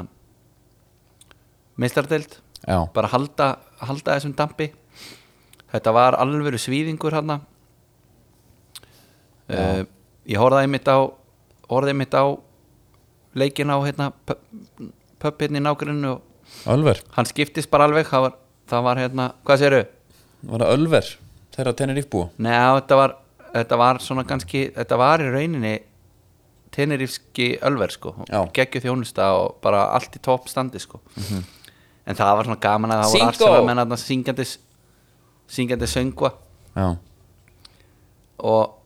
Speaker 2: meistardeild
Speaker 1: já,
Speaker 2: bara halda, halda þessum dampi. Þetta var alvöru svíðingur hann uh, ég horfði einmitt á horfði einmitt á leikin á hérna hérna í nágrunnu og
Speaker 1: Ölver.
Speaker 2: hann skiptist bara alveg. Það var, það var hérna, hvað séru?
Speaker 1: Var það Ölver þeirra Tenerife búa
Speaker 2: Nei, þetta var, þetta var svona kannski þetta var í rauninni tenerífski ölver sko. Geggju þjónusta og bara allt í topp standi sko. En það var svona gaman að það voru menn að syngjandi syngjandi söngva.
Speaker 1: Já,
Speaker 2: og,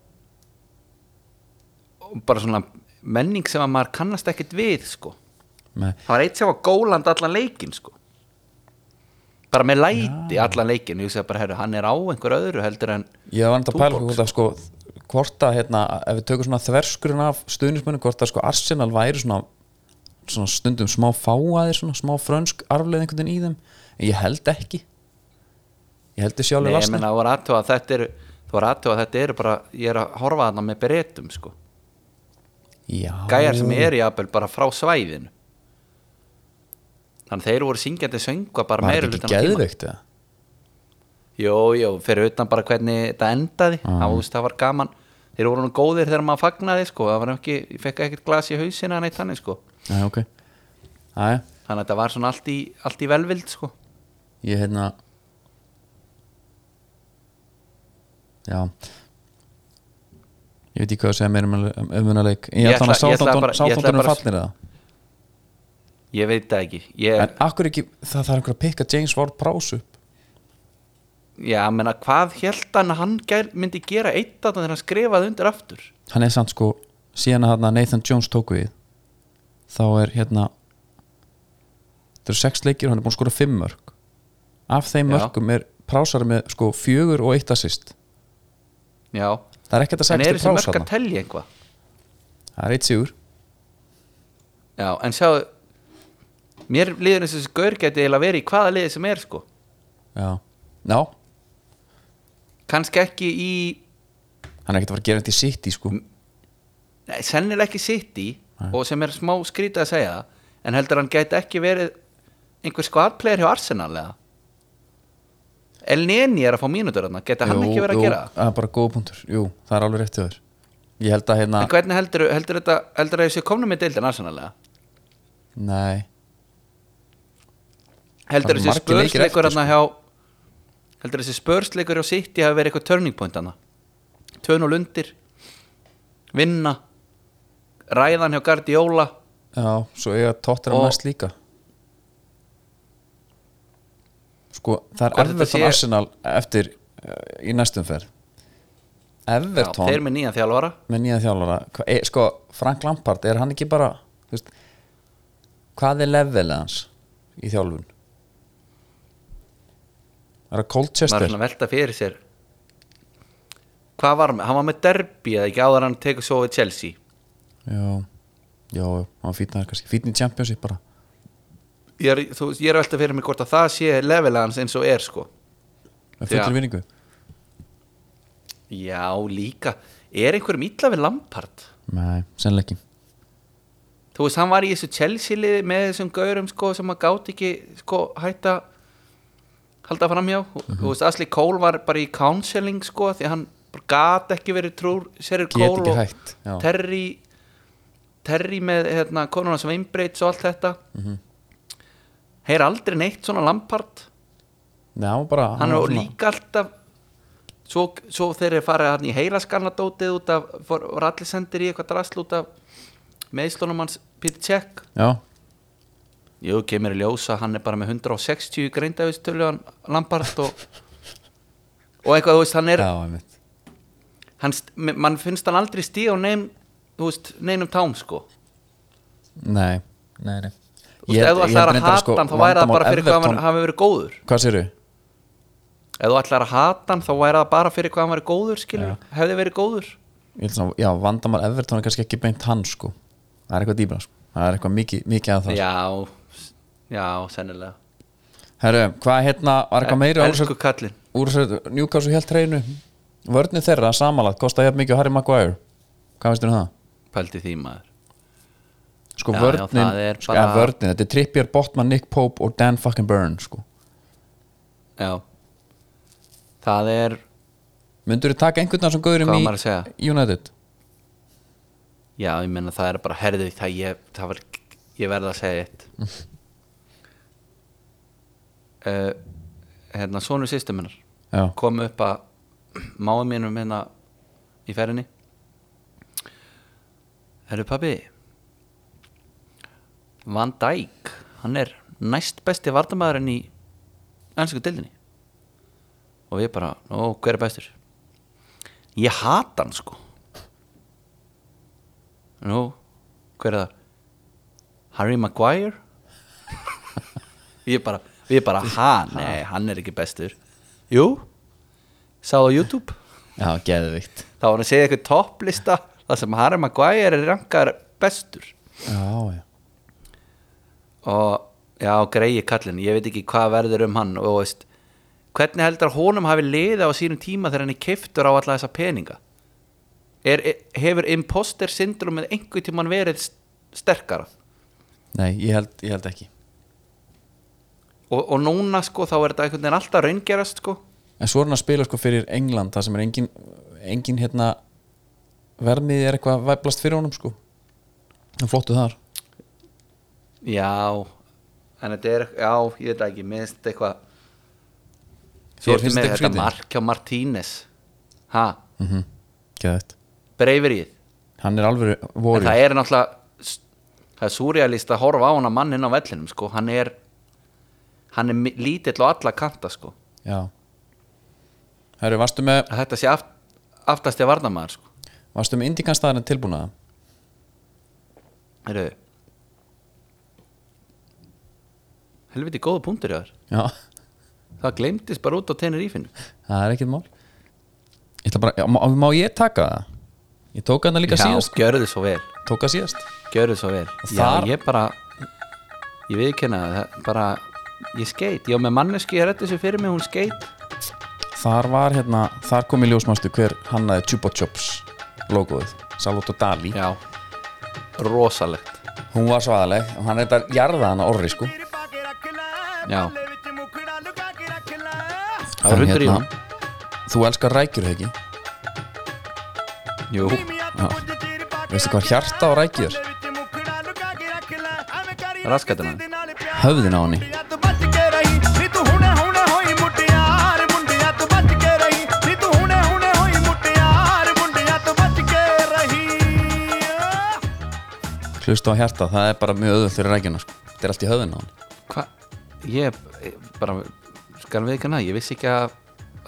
Speaker 2: og bara svona menning sem að maður kannast ekkert við sko.
Speaker 1: Með
Speaker 2: það var eitt sem var góland allan leikin sko bara með læti allan leikin ég segði bara, herru, hann er á einhver öðru heldur en
Speaker 1: Ég var nægt að pæla
Speaker 2: Túborg,
Speaker 1: hvort að sko hvort að hérna, ef við tökum svona þverskurinn af stuðnismennu, hvort að sko Arsenal væri svona, svona stundum smá fáaðir, svona smá frönsk arfleð einhvern veginn í þeim, en ég held ekki. Ég held þið
Speaker 2: Nei,
Speaker 1: sjálfur
Speaker 2: ég
Speaker 1: lasni
Speaker 2: menna, þú var aðtöða að þetta eru þú var aðtöða að þetta eru bara, ég er að horfa þarna með beretum sko,
Speaker 1: Já,
Speaker 2: gæjar sem eru jafnvel bara frá svæðinu þannig þeir voru syngjandi söngva bara meira hlutan
Speaker 1: geðveikt eða?
Speaker 2: Jú, jú, fyrir utan bara hvernig þetta endaði
Speaker 1: Ah.
Speaker 2: það, veist, það var gaman þeir voru nú góðir þegar maður fagnaði sko. það var ekki, ég fekk ekkert glas í hausina neitt þannig sko.
Speaker 1: Nei, ok Æ,
Speaker 2: þannig að þetta var svona allt í, allt í velvild sko.
Speaker 1: ég hérna Já Ég veit ekki hvað að segja meira um Ég ætla
Speaker 2: ætla-
Speaker 1: að
Speaker 2: ég ætla
Speaker 1: sáþóttunum
Speaker 2: bara-
Speaker 1: fallir það
Speaker 2: ég veit það ekki. Ég,
Speaker 1: En akkur ekki, það þarf einhver að pikka James Ward Prowse upp?
Speaker 2: Já, menna, hvað held hann hann myndi gera eitt að þegar hann skrifaði undir aftur?
Speaker 1: Hann er samt sko síðan að Nathan Jones tók við þá er hérna það eru sex leikir og hann er búin að skora fimm mörg af þeim
Speaker 2: Já.
Speaker 1: mörgum er prásari með sko fjögur og eitt assist.
Speaker 2: Já,
Speaker 1: það er ekkert að
Speaker 2: en
Speaker 1: sex
Speaker 2: er
Speaker 1: til
Speaker 2: þessi
Speaker 1: prás
Speaker 2: mörg að telja einhvað
Speaker 1: það er eitt sigur.
Speaker 2: Já, en sjáðu mér líður eins og þessi gaur geti eiginlega verið í hvaða liði sem er sko.
Speaker 1: Já, já
Speaker 2: kannski ekki í
Speaker 1: hann er ekkert að fara að gera þetta í sitt í sko
Speaker 2: Nei, sennilega ekki sitt í og sem er smá skrítið að segja en heldur hann gæti ekki verið einhver skvadplayer hjá Arsenal eða? El Neni er að fá mínútur þarna geti hann ekki verið að gera? það
Speaker 1: er bara góð punktur, jú, það er alveg rétt hjá þér. Ég held að hérna,
Speaker 2: en hvernig heldur, heldur þetta heldur að þessi komnum með deildin Arsenal eða?
Speaker 1: Nei
Speaker 2: heldur
Speaker 1: Það eru
Speaker 2: þessi spörsleikur heldur þessi spörsleikur hjá City hafi verið eitthvað turning point hana tvön og lundir vinna ræðan hjá Guardiola.
Speaker 1: Já, svo eiga tóttir að næst líka. Sko, það er Everton
Speaker 2: sé-
Speaker 1: Arsenal eftir uh, í næstum ferð.
Speaker 2: Já,
Speaker 1: Everton
Speaker 2: þeir með nýjan þjálfara.
Speaker 1: Með nýja þjálfara. Hva- e, Sko, Frank Lampard, er hann ekki bara veist, Hvað er levelið hans í þjálfun? Er það
Speaker 2: er
Speaker 1: Colchester?
Speaker 2: svona að velta fyrir sér. Hvað var hann hann var með derby eða ekki áður hann tekur svo við Chelsea.
Speaker 1: Já, já, hann fítnaður kannski. Fítn í Championship bara.
Speaker 2: Ég er, þú, ég er að velta fyrir mig hvort að það sé level hans eins og er sko. Já.
Speaker 1: fullir vinningu?
Speaker 2: Já líka, er einhverjum illa við Lampard?
Speaker 1: Nei, sennilega ekki.
Speaker 2: Þú veist hann var í þessu Chelsea með þessum gaurum sko sem að gátt ekki sko hætta halda framhjá
Speaker 1: Mhm.
Speaker 2: þú veist Ashley Cole var bara í counseling sko því hann gat ekki verið trúr Serri
Speaker 1: ekki
Speaker 2: og
Speaker 1: hætt já.
Speaker 2: Terry Terry með hérna, konuna sem einbreyts og allt þetta
Speaker 1: Mhm.
Speaker 2: heyr aldrei neitt svona Lampard
Speaker 1: Nei, hann var bara
Speaker 2: hann
Speaker 1: var
Speaker 2: er
Speaker 1: svona-
Speaker 2: líka alltaf svo, svo þeir eru farið hann í heilaskarnadótið út af var allir sendir í eitthvað drasl út af meðslunum hans Peter Cech
Speaker 1: Já,
Speaker 2: jú, kemur í ljósa, hann er bara með 160 greindavistölu hann Lampard og, og eitthvað, þú veist, hann er
Speaker 1: já,
Speaker 2: hann, mann finnst hann aldrei stíð á nein, þú veist, neinum tám sko.
Speaker 1: Nei, nei, nei.
Speaker 2: Þú veist, ef þú ætlar að hata hann þá væri það bara fyrir hvað hann hafi verið góður.
Speaker 1: Hvað séru?
Speaker 2: ef þú ætlar að hata hann þá væri það bara fyrir hvað hann væri góður skilur, hefði verið góður.
Speaker 1: Já, vandamál Everton er kannski ekki beint hann sko. Það er eitthvað dýbra sko. Það er eitthvað mikið, mikið að það
Speaker 2: já, já, sennilega.
Speaker 1: Herru, hvað hérna, var eitthvað meira
Speaker 2: elsku
Speaker 1: þessu Newcastle helt reynu Vörnir þeirra samanlagt, kostaði jafn mikið Harry Maguire. Hvað veistu um það?
Speaker 2: pældi því maður.
Speaker 1: Sko
Speaker 2: Já, já,
Speaker 1: vörnin,
Speaker 2: það er
Speaker 1: sko,
Speaker 2: bara-
Speaker 1: vörnin þetta er Trippier, Botman, Nick Pope og Dan fucking Byrne sko.
Speaker 2: já. Það er
Speaker 1: myndur þú taka einhvern veginn sem
Speaker 2: á
Speaker 1: í? United?
Speaker 2: Já, ég menna það er bara herðu það ég, það var, ég verða að segja eitt uh, hérna sonur systeminnar
Speaker 1: já,
Speaker 2: kom upp að máum mínum hérna í ferðinni. Herru pabbi Van Dijk hann er næst besti vardamæðurinn í ennsku dildinni og við bara, ó, hver er bestur? Ég hata hann sko. Nú, hver er það? Harry Maguire? Ég bara við bara, ha, nei, hann er ekki bestur. Jú. Sáðu á YouTube.
Speaker 1: Já, geðvikt
Speaker 2: þá var hann að segja eitthvað topplista þar sem Harry Maguire er rankar bestur.
Speaker 1: Já, já.
Speaker 2: Og já, greiði kallin ég veit ekki hvað verður um hann og veist, hvernig heldur honum hafi liðið á sínum tíma þegar hann er kiftur á alla þessa peninga? Er, hefur imposter syndromið einhver tíman verið st- sterkara?
Speaker 1: Nei, ég held, ég held ekki
Speaker 2: og, og núna sko þá er þetta einhvern veginn alltaf raungerast sko.
Speaker 1: En svo er hann að spila sko fyrir England það sem er engin, engin hérna vermið er eitthvað væplast fyrir honum sko. Hann flottu þar.
Speaker 2: Já, en þetta er já, ég veit ekki, þetta eitthvað ertu
Speaker 1: finnst
Speaker 2: með
Speaker 1: þetta
Speaker 2: þetta
Speaker 1: skrítið?
Speaker 2: mark hjá Martínez. Ha,
Speaker 1: mm -hmm.
Speaker 2: breyfrið
Speaker 1: hann er alveg
Speaker 2: en
Speaker 1: voru
Speaker 2: það er náttúrulega það er súrealist að horfa á hana mann inn á vellinum sko. hann er hann er lítill á alla kanta sko.
Speaker 1: já varstu með,
Speaker 2: að þetta sé aft, aftast í varnamaður sko.
Speaker 1: varstu með indikanstaðarinn tilbúnaða?
Speaker 2: Heyrðu. helviti góða punktur þar
Speaker 1: Já,
Speaker 2: það glemdist bara út á Tenerífinu
Speaker 1: það er ekkert mál Ég bara, má, má ég taka það? Ég tók hann líka
Speaker 2: já,
Speaker 1: síðast
Speaker 2: gjörðu svo vel
Speaker 1: Tók það síðast
Speaker 2: gjörðu svo vel
Speaker 1: Og
Speaker 2: já,
Speaker 1: þar-
Speaker 2: ég bara ég viðkenna það bara ég skeit, já með manneski ég rétti þessu fyrir mig, hún skeit
Speaker 1: Þar var hérna, þar kom í ljósmástu hver hannaði Chupa Chups logoið, Salvatore Dali.
Speaker 2: Já, rosalegt.
Speaker 1: Hún var svaðaleg hann er þetta jarða hana orri sko.
Speaker 2: Já, það var hundur í hún.
Speaker 1: Þú elskar rækjur ekki
Speaker 2: jú,
Speaker 1: Veistu hvað hjarta á rækjur?
Speaker 2: raskatina
Speaker 1: Höfðin á henni Hlustu á hjarta, það er bara mjög öðvöld fyrir rækjuna sko. Þetta er allt í höfðin á henni
Speaker 2: hvað, ég ég bara skal við ekki hana, ég vissi ekki að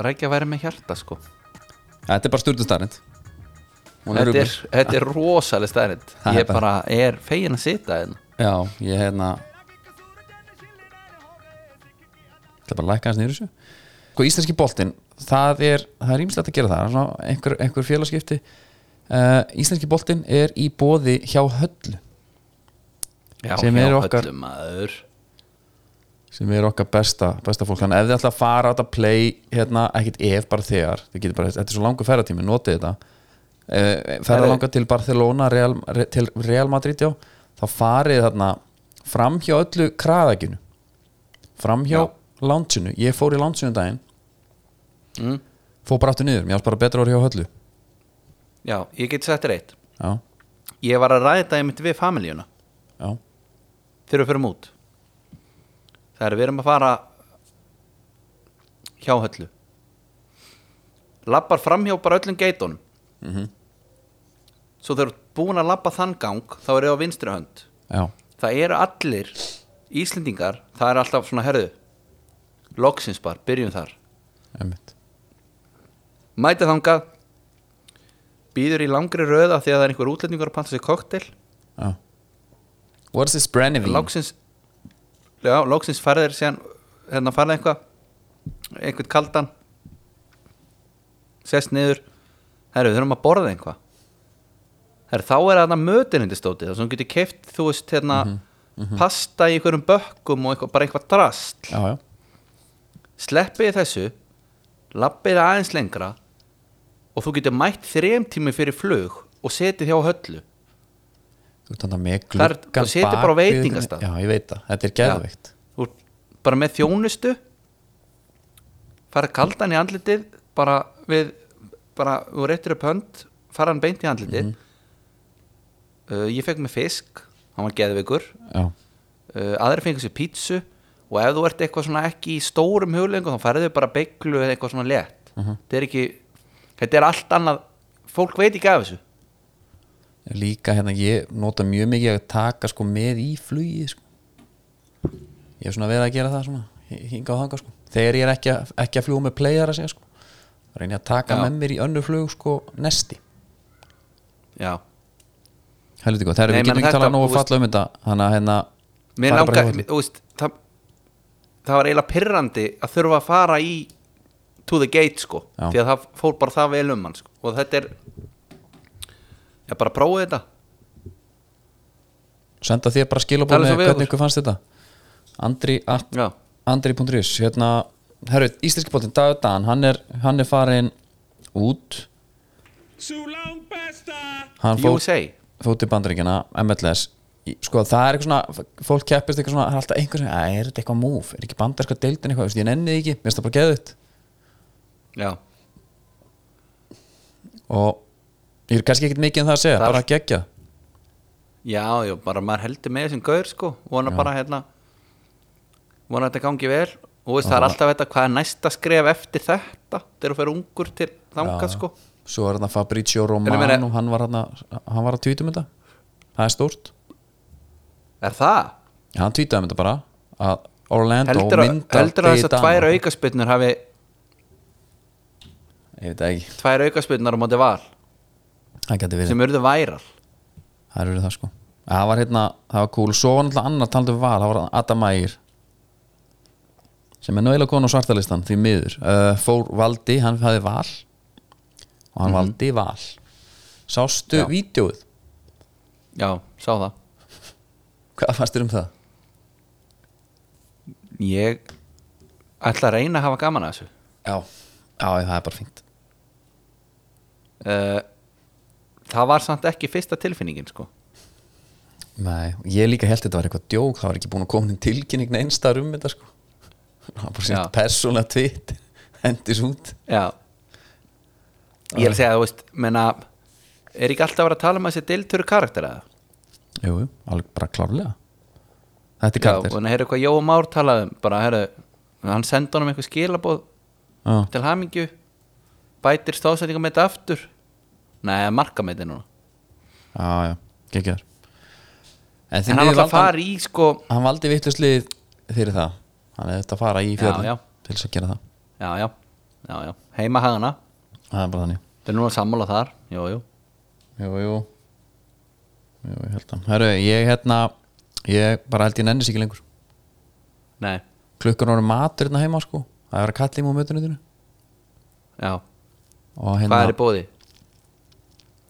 Speaker 2: rækja væri með hjarta sko.
Speaker 1: Þetta er bara stjórnustarinn
Speaker 2: þetta er, þetta er rosaleg stærnd
Speaker 1: Það er
Speaker 2: ég bara er fegin að sita hérna.
Speaker 1: Já, ég hérna Það er bara að lækka hans niður þessu. Sko íslenski boltinn það er, það er ímislegt að gera það svona, einhver, einhver félagskipti uh, Íslenski boltinn er í bóði hjá höllu
Speaker 2: já,
Speaker 1: Sem er okkar- sem er okkar besta, besta fólk. Þannig að ef þið ætla að fara á þetta play hérna, ekkit ef, bara þegar bara, þetta er svo langur ferðartími, notið þetta. Uh, ferða
Speaker 2: Herri.
Speaker 1: langa til Barcelona Real, Re, til Real Madrid já, þá farið þarna fram hjá öllu kraðakinu fram hjá
Speaker 2: Já.
Speaker 1: launchinu, ég fór í launchinu um daginn.
Speaker 2: Mm.
Speaker 1: fór bara aftur niður, mér ást bara betra að vera hjá höllu
Speaker 2: já, ég get þér eitt.
Speaker 1: Já,
Speaker 2: ég var að ræða þetta einmitt við familíuna
Speaker 1: já,
Speaker 2: þegar við förum út. Það er við erum að fara hjá höllu. Lappar fram hjá bara öllum geitunum.
Speaker 1: Mhm.
Speaker 2: svo þegar þú ert búin að lappa þann gang þá er ég á vinstri hönd.
Speaker 1: Já,
Speaker 2: það eru allir Íslendingar það er alltaf svona herðu loksins bara, byrjum þar.
Speaker 1: Einmitt.
Speaker 2: Mæta þangað býður í langri röða því að það er einhver útlendingur að panta sér koktel
Speaker 1: já. What's this Brennivine?
Speaker 2: loksins já, loksins farðir síðan hérna farðið eitthvað einhvern kaldan sest niður. Herru, við þurfum að borða eitthvað. Herru, þá er þarna mötinindistótið þar sem þú getur keift, þú veist, hérna pasta í einhverjum bökkum og eitthvað, bara eitthvað drast.
Speaker 1: Já, já,
Speaker 2: sleppið þessu lappið aðeins lengra og þú getur mætt þrem tími fyrir flug og setið hjá höllu
Speaker 1: þú ert þarna með
Speaker 2: Það
Speaker 1: bak
Speaker 2: bara veitingastað.
Speaker 1: já, ég veit það, þetta er
Speaker 2: ert bara með þjónustu. Fara kaldan í andlitið bara við bara, þú réttir upp hönd fara hann beint í andlitið. Uh, ég fekk með fisk. Hann var geðveikur.
Speaker 1: Já,
Speaker 2: uh, aðri fengur sér pítsu. Og ef þú ert eitthvað svona ekki í stórum huglengu þá færðu bara beiglu eða eitthvað svona létt. Þetta er ekki þetta er allt annað, fólk veit ekki af þessu
Speaker 1: líka hérna ég nota mjög mikið að taka sko með í flugi sko. ég hef svona verið að gera það svona hinga á þanga sko þegar ég er ekki, að- ekki að fljúga með playar að segja sko reyni að taka
Speaker 2: Já.
Speaker 1: með mér í önnu flug sko nesti
Speaker 2: já,
Speaker 1: helviti gott, þegar við getum ekki talað nógu falla um þetta þannig að hérna
Speaker 2: mér langar þú veist, það, það var eiginlega pirrandi að þurfa að fara í to the gate sko
Speaker 1: Já.
Speaker 2: því að það fór bara það vel um hann sko. og þetta er já bara prófið þetta.
Speaker 1: Senda þér bara skilabóð með hvernig ykkur fannst þetta. Andri.is hérna, herru, íslenski bóttin Dagur Dan, hann er, hann er farin út. Hann fór til bandaríkjana MLS Í- sko það er eitthvað svona fólk keppist eitthvað svona, það er alltaf einhver sem "Æ, er þetta eitthvað múf, er ekki bandarska deildin eitthvað, Þú veist, ég nenni því ekki, mér finnst það bara geðut
Speaker 2: já,
Speaker 1: og ég er kannski ekkert mikið um það að segja,
Speaker 2: Það er-
Speaker 1: bara gegja
Speaker 2: já, já, bara maður heldur með þessum gaur sko, vona bara hérna vona að þetta gangi vel. Og veist, það er alltaf þetta, hvað er næsta skref eftir þetta, þegar þú fer ungur til þangað sko,
Speaker 1: svo er þarna Fabrizio
Speaker 2: En
Speaker 1: Romano
Speaker 2: meina-
Speaker 1: hann var, hana, hann var að tvítum þetta. Það er stórt,
Speaker 2: er það?
Speaker 1: Já, hann tvítaði um þetta bara að Orlando
Speaker 2: heldur að,
Speaker 1: myndar
Speaker 2: heldur að þessar tvær aukaspyrnur hafi
Speaker 1: ég veit það ekki,
Speaker 2: tvær aukaspyrnur á móti val.
Speaker 1: það
Speaker 2: sem urðu væral
Speaker 1: það eru það sko. Það var hérna, það var cool, svo var náttúrulega annar talandi um val, það var Adam Ægir sem er náðilega konu á svartalistan því miður, uh, fór Valdi hann hafði val. Og hann valdi val. Sástu
Speaker 2: Já.
Speaker 1: vídjóið,
Speaker 2: já, sá það.
Speaker 1: Hvað fannst þér um það?
Speaker 2: ég ætla að reyna að hafa gaman að þessu.
Speaker 1: Já, já, það er bara fínt.
Speaker 2: Uh, það var samt ekki fyrsta tilfinningin sko.
Speaker 1: Nei, ég líka held að þetta var eitthvað djók það var ekki búin að koma inn tilkynning neinstar um þetta sko. Það var bara
Speaker 2: Já.
Speaker 1: sýnt persónlega tvitt hendis út.
Speaker 2: Já. Ég er að segja, þú veist, menna er ekki alltaf að vera að tala um þessi deiltöru karakter eða?
Speaker 1: Jú, alveg bara klárlega. Þetta er
Speaker 2: Já,
Speaker 1: karakter.
Speaker 2: og heyrðu hvað Jóa Már talaði um bara, heyrðu, hann sendi honum eitthvað skilabóð
Speaker 1: Já,
Speaker 2: til hamingju bætir stóðsætinga með þetta aftur nei, marka með þetta núna.
Speaker 1: Já, já, geggjar En
Speaker 2: en hann ætla að fara í sko
Speaker 1: hann valdi vittluslið fyrir það. Hann þetta að fara í fjörðin til þess að gera það.
Speaker 2: Já, já, já, já, heima hagana.
Speaker 1: Það er bara þannig.
Speaker 2: Þetta er núna sammála þar, jú, jú.
Speaker 1: Jú, jú. Jú, ég held að Herru, ég hérna Ég bara held ég nenni sig ekki lengur.
Speaker 2: Nei,
Speaker 1: Klukkan ára matur hérna heima sko. Það er að vera kall í múið mötunutinu
Speaker 2: já,
Speaker 1: Og hérna
Speaker 2: hvað er í bóði?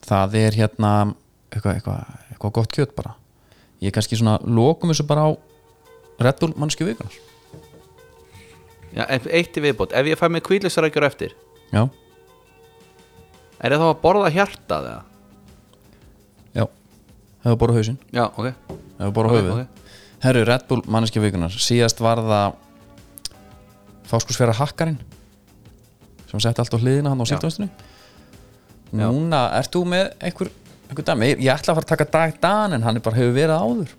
Speaker 1: Það er hérna eitthvað, eitthvað, eitthvað gott kjöt bara. Ég kannski svona lokum þessu bara á Red Bull mannskju vikunar
Speaker 2: Já, eitt í viðbót, ef ég fæ mig kvílusrækjur eftir.
Speaker 1: Já,
Speaker 2: er ég þá að borða hjartað eða?
Speaker 1: já. Hefur bara hausinn,
Speaker 2: já, ok,
Speaker 1: hefur bara
Speaker 2: Ok,
Speaker 1: höfuð
Speaker 2: ok.
Speaker 1: herru, Red Bull mannskju vikunar síðast var það fáskursfjara hakkarinn sem setti allt á hliðina hann á
Speaker 2: Já.
Speaker 1: Núna, ert þú með einhver, einhver dæmi, ég, ég ætla að fara að taka dag dan en hann er bara hefur verið áður.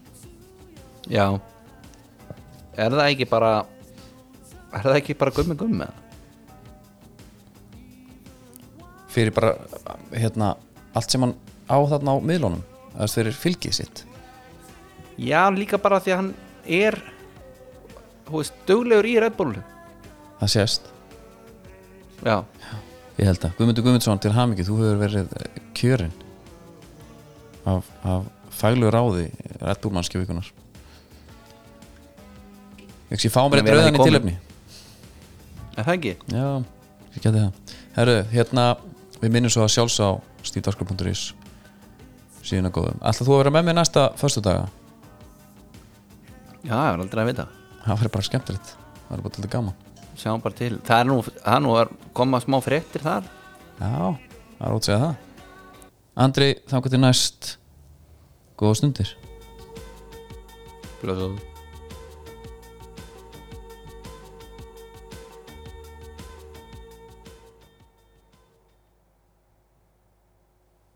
Speaker 2: Já. Er það ekki bara er það ekki bara gummi gummi
Speaker 1: fyrir bara hérna, allt sem hann á þarna á miðlunum eða fyrir fylgið sitt.
Speaker 2: Já, líka bara því að hann er þú veist, duglegur í Red Bull
Speaker 1: það sést.
Speaker 2: Já,
Speaker 1: Ég held að Guðmundur Guðmundsson til hamingi þú hefur verið eh, kjörinn af, af fælu ráði Red Bull mannskjöfugunar Ég sé fá mér eitt rauðan í tilöfni
Speaker 2: er það ekki?
Speaker 1: Já, ég geti það. Herru, hérna, við minnum svo að sjálfs á stíðdagskraf.is síðan að góðum Ætla þú að vera með mér næsta föstudaga?
Speaker 2: já, ég er aldrei að vita.
Speaker 1: Það verður bara skemmtilegt. Það verður bara þetta gaman
Speaker 2: sjáum bara til, það er nú, það er nú að koma smá fréttir þar.
Speaker 1: Já, það er ótt að segja það. Andri, þá til næst. Góða stundir.
Speaker 2: Blöð.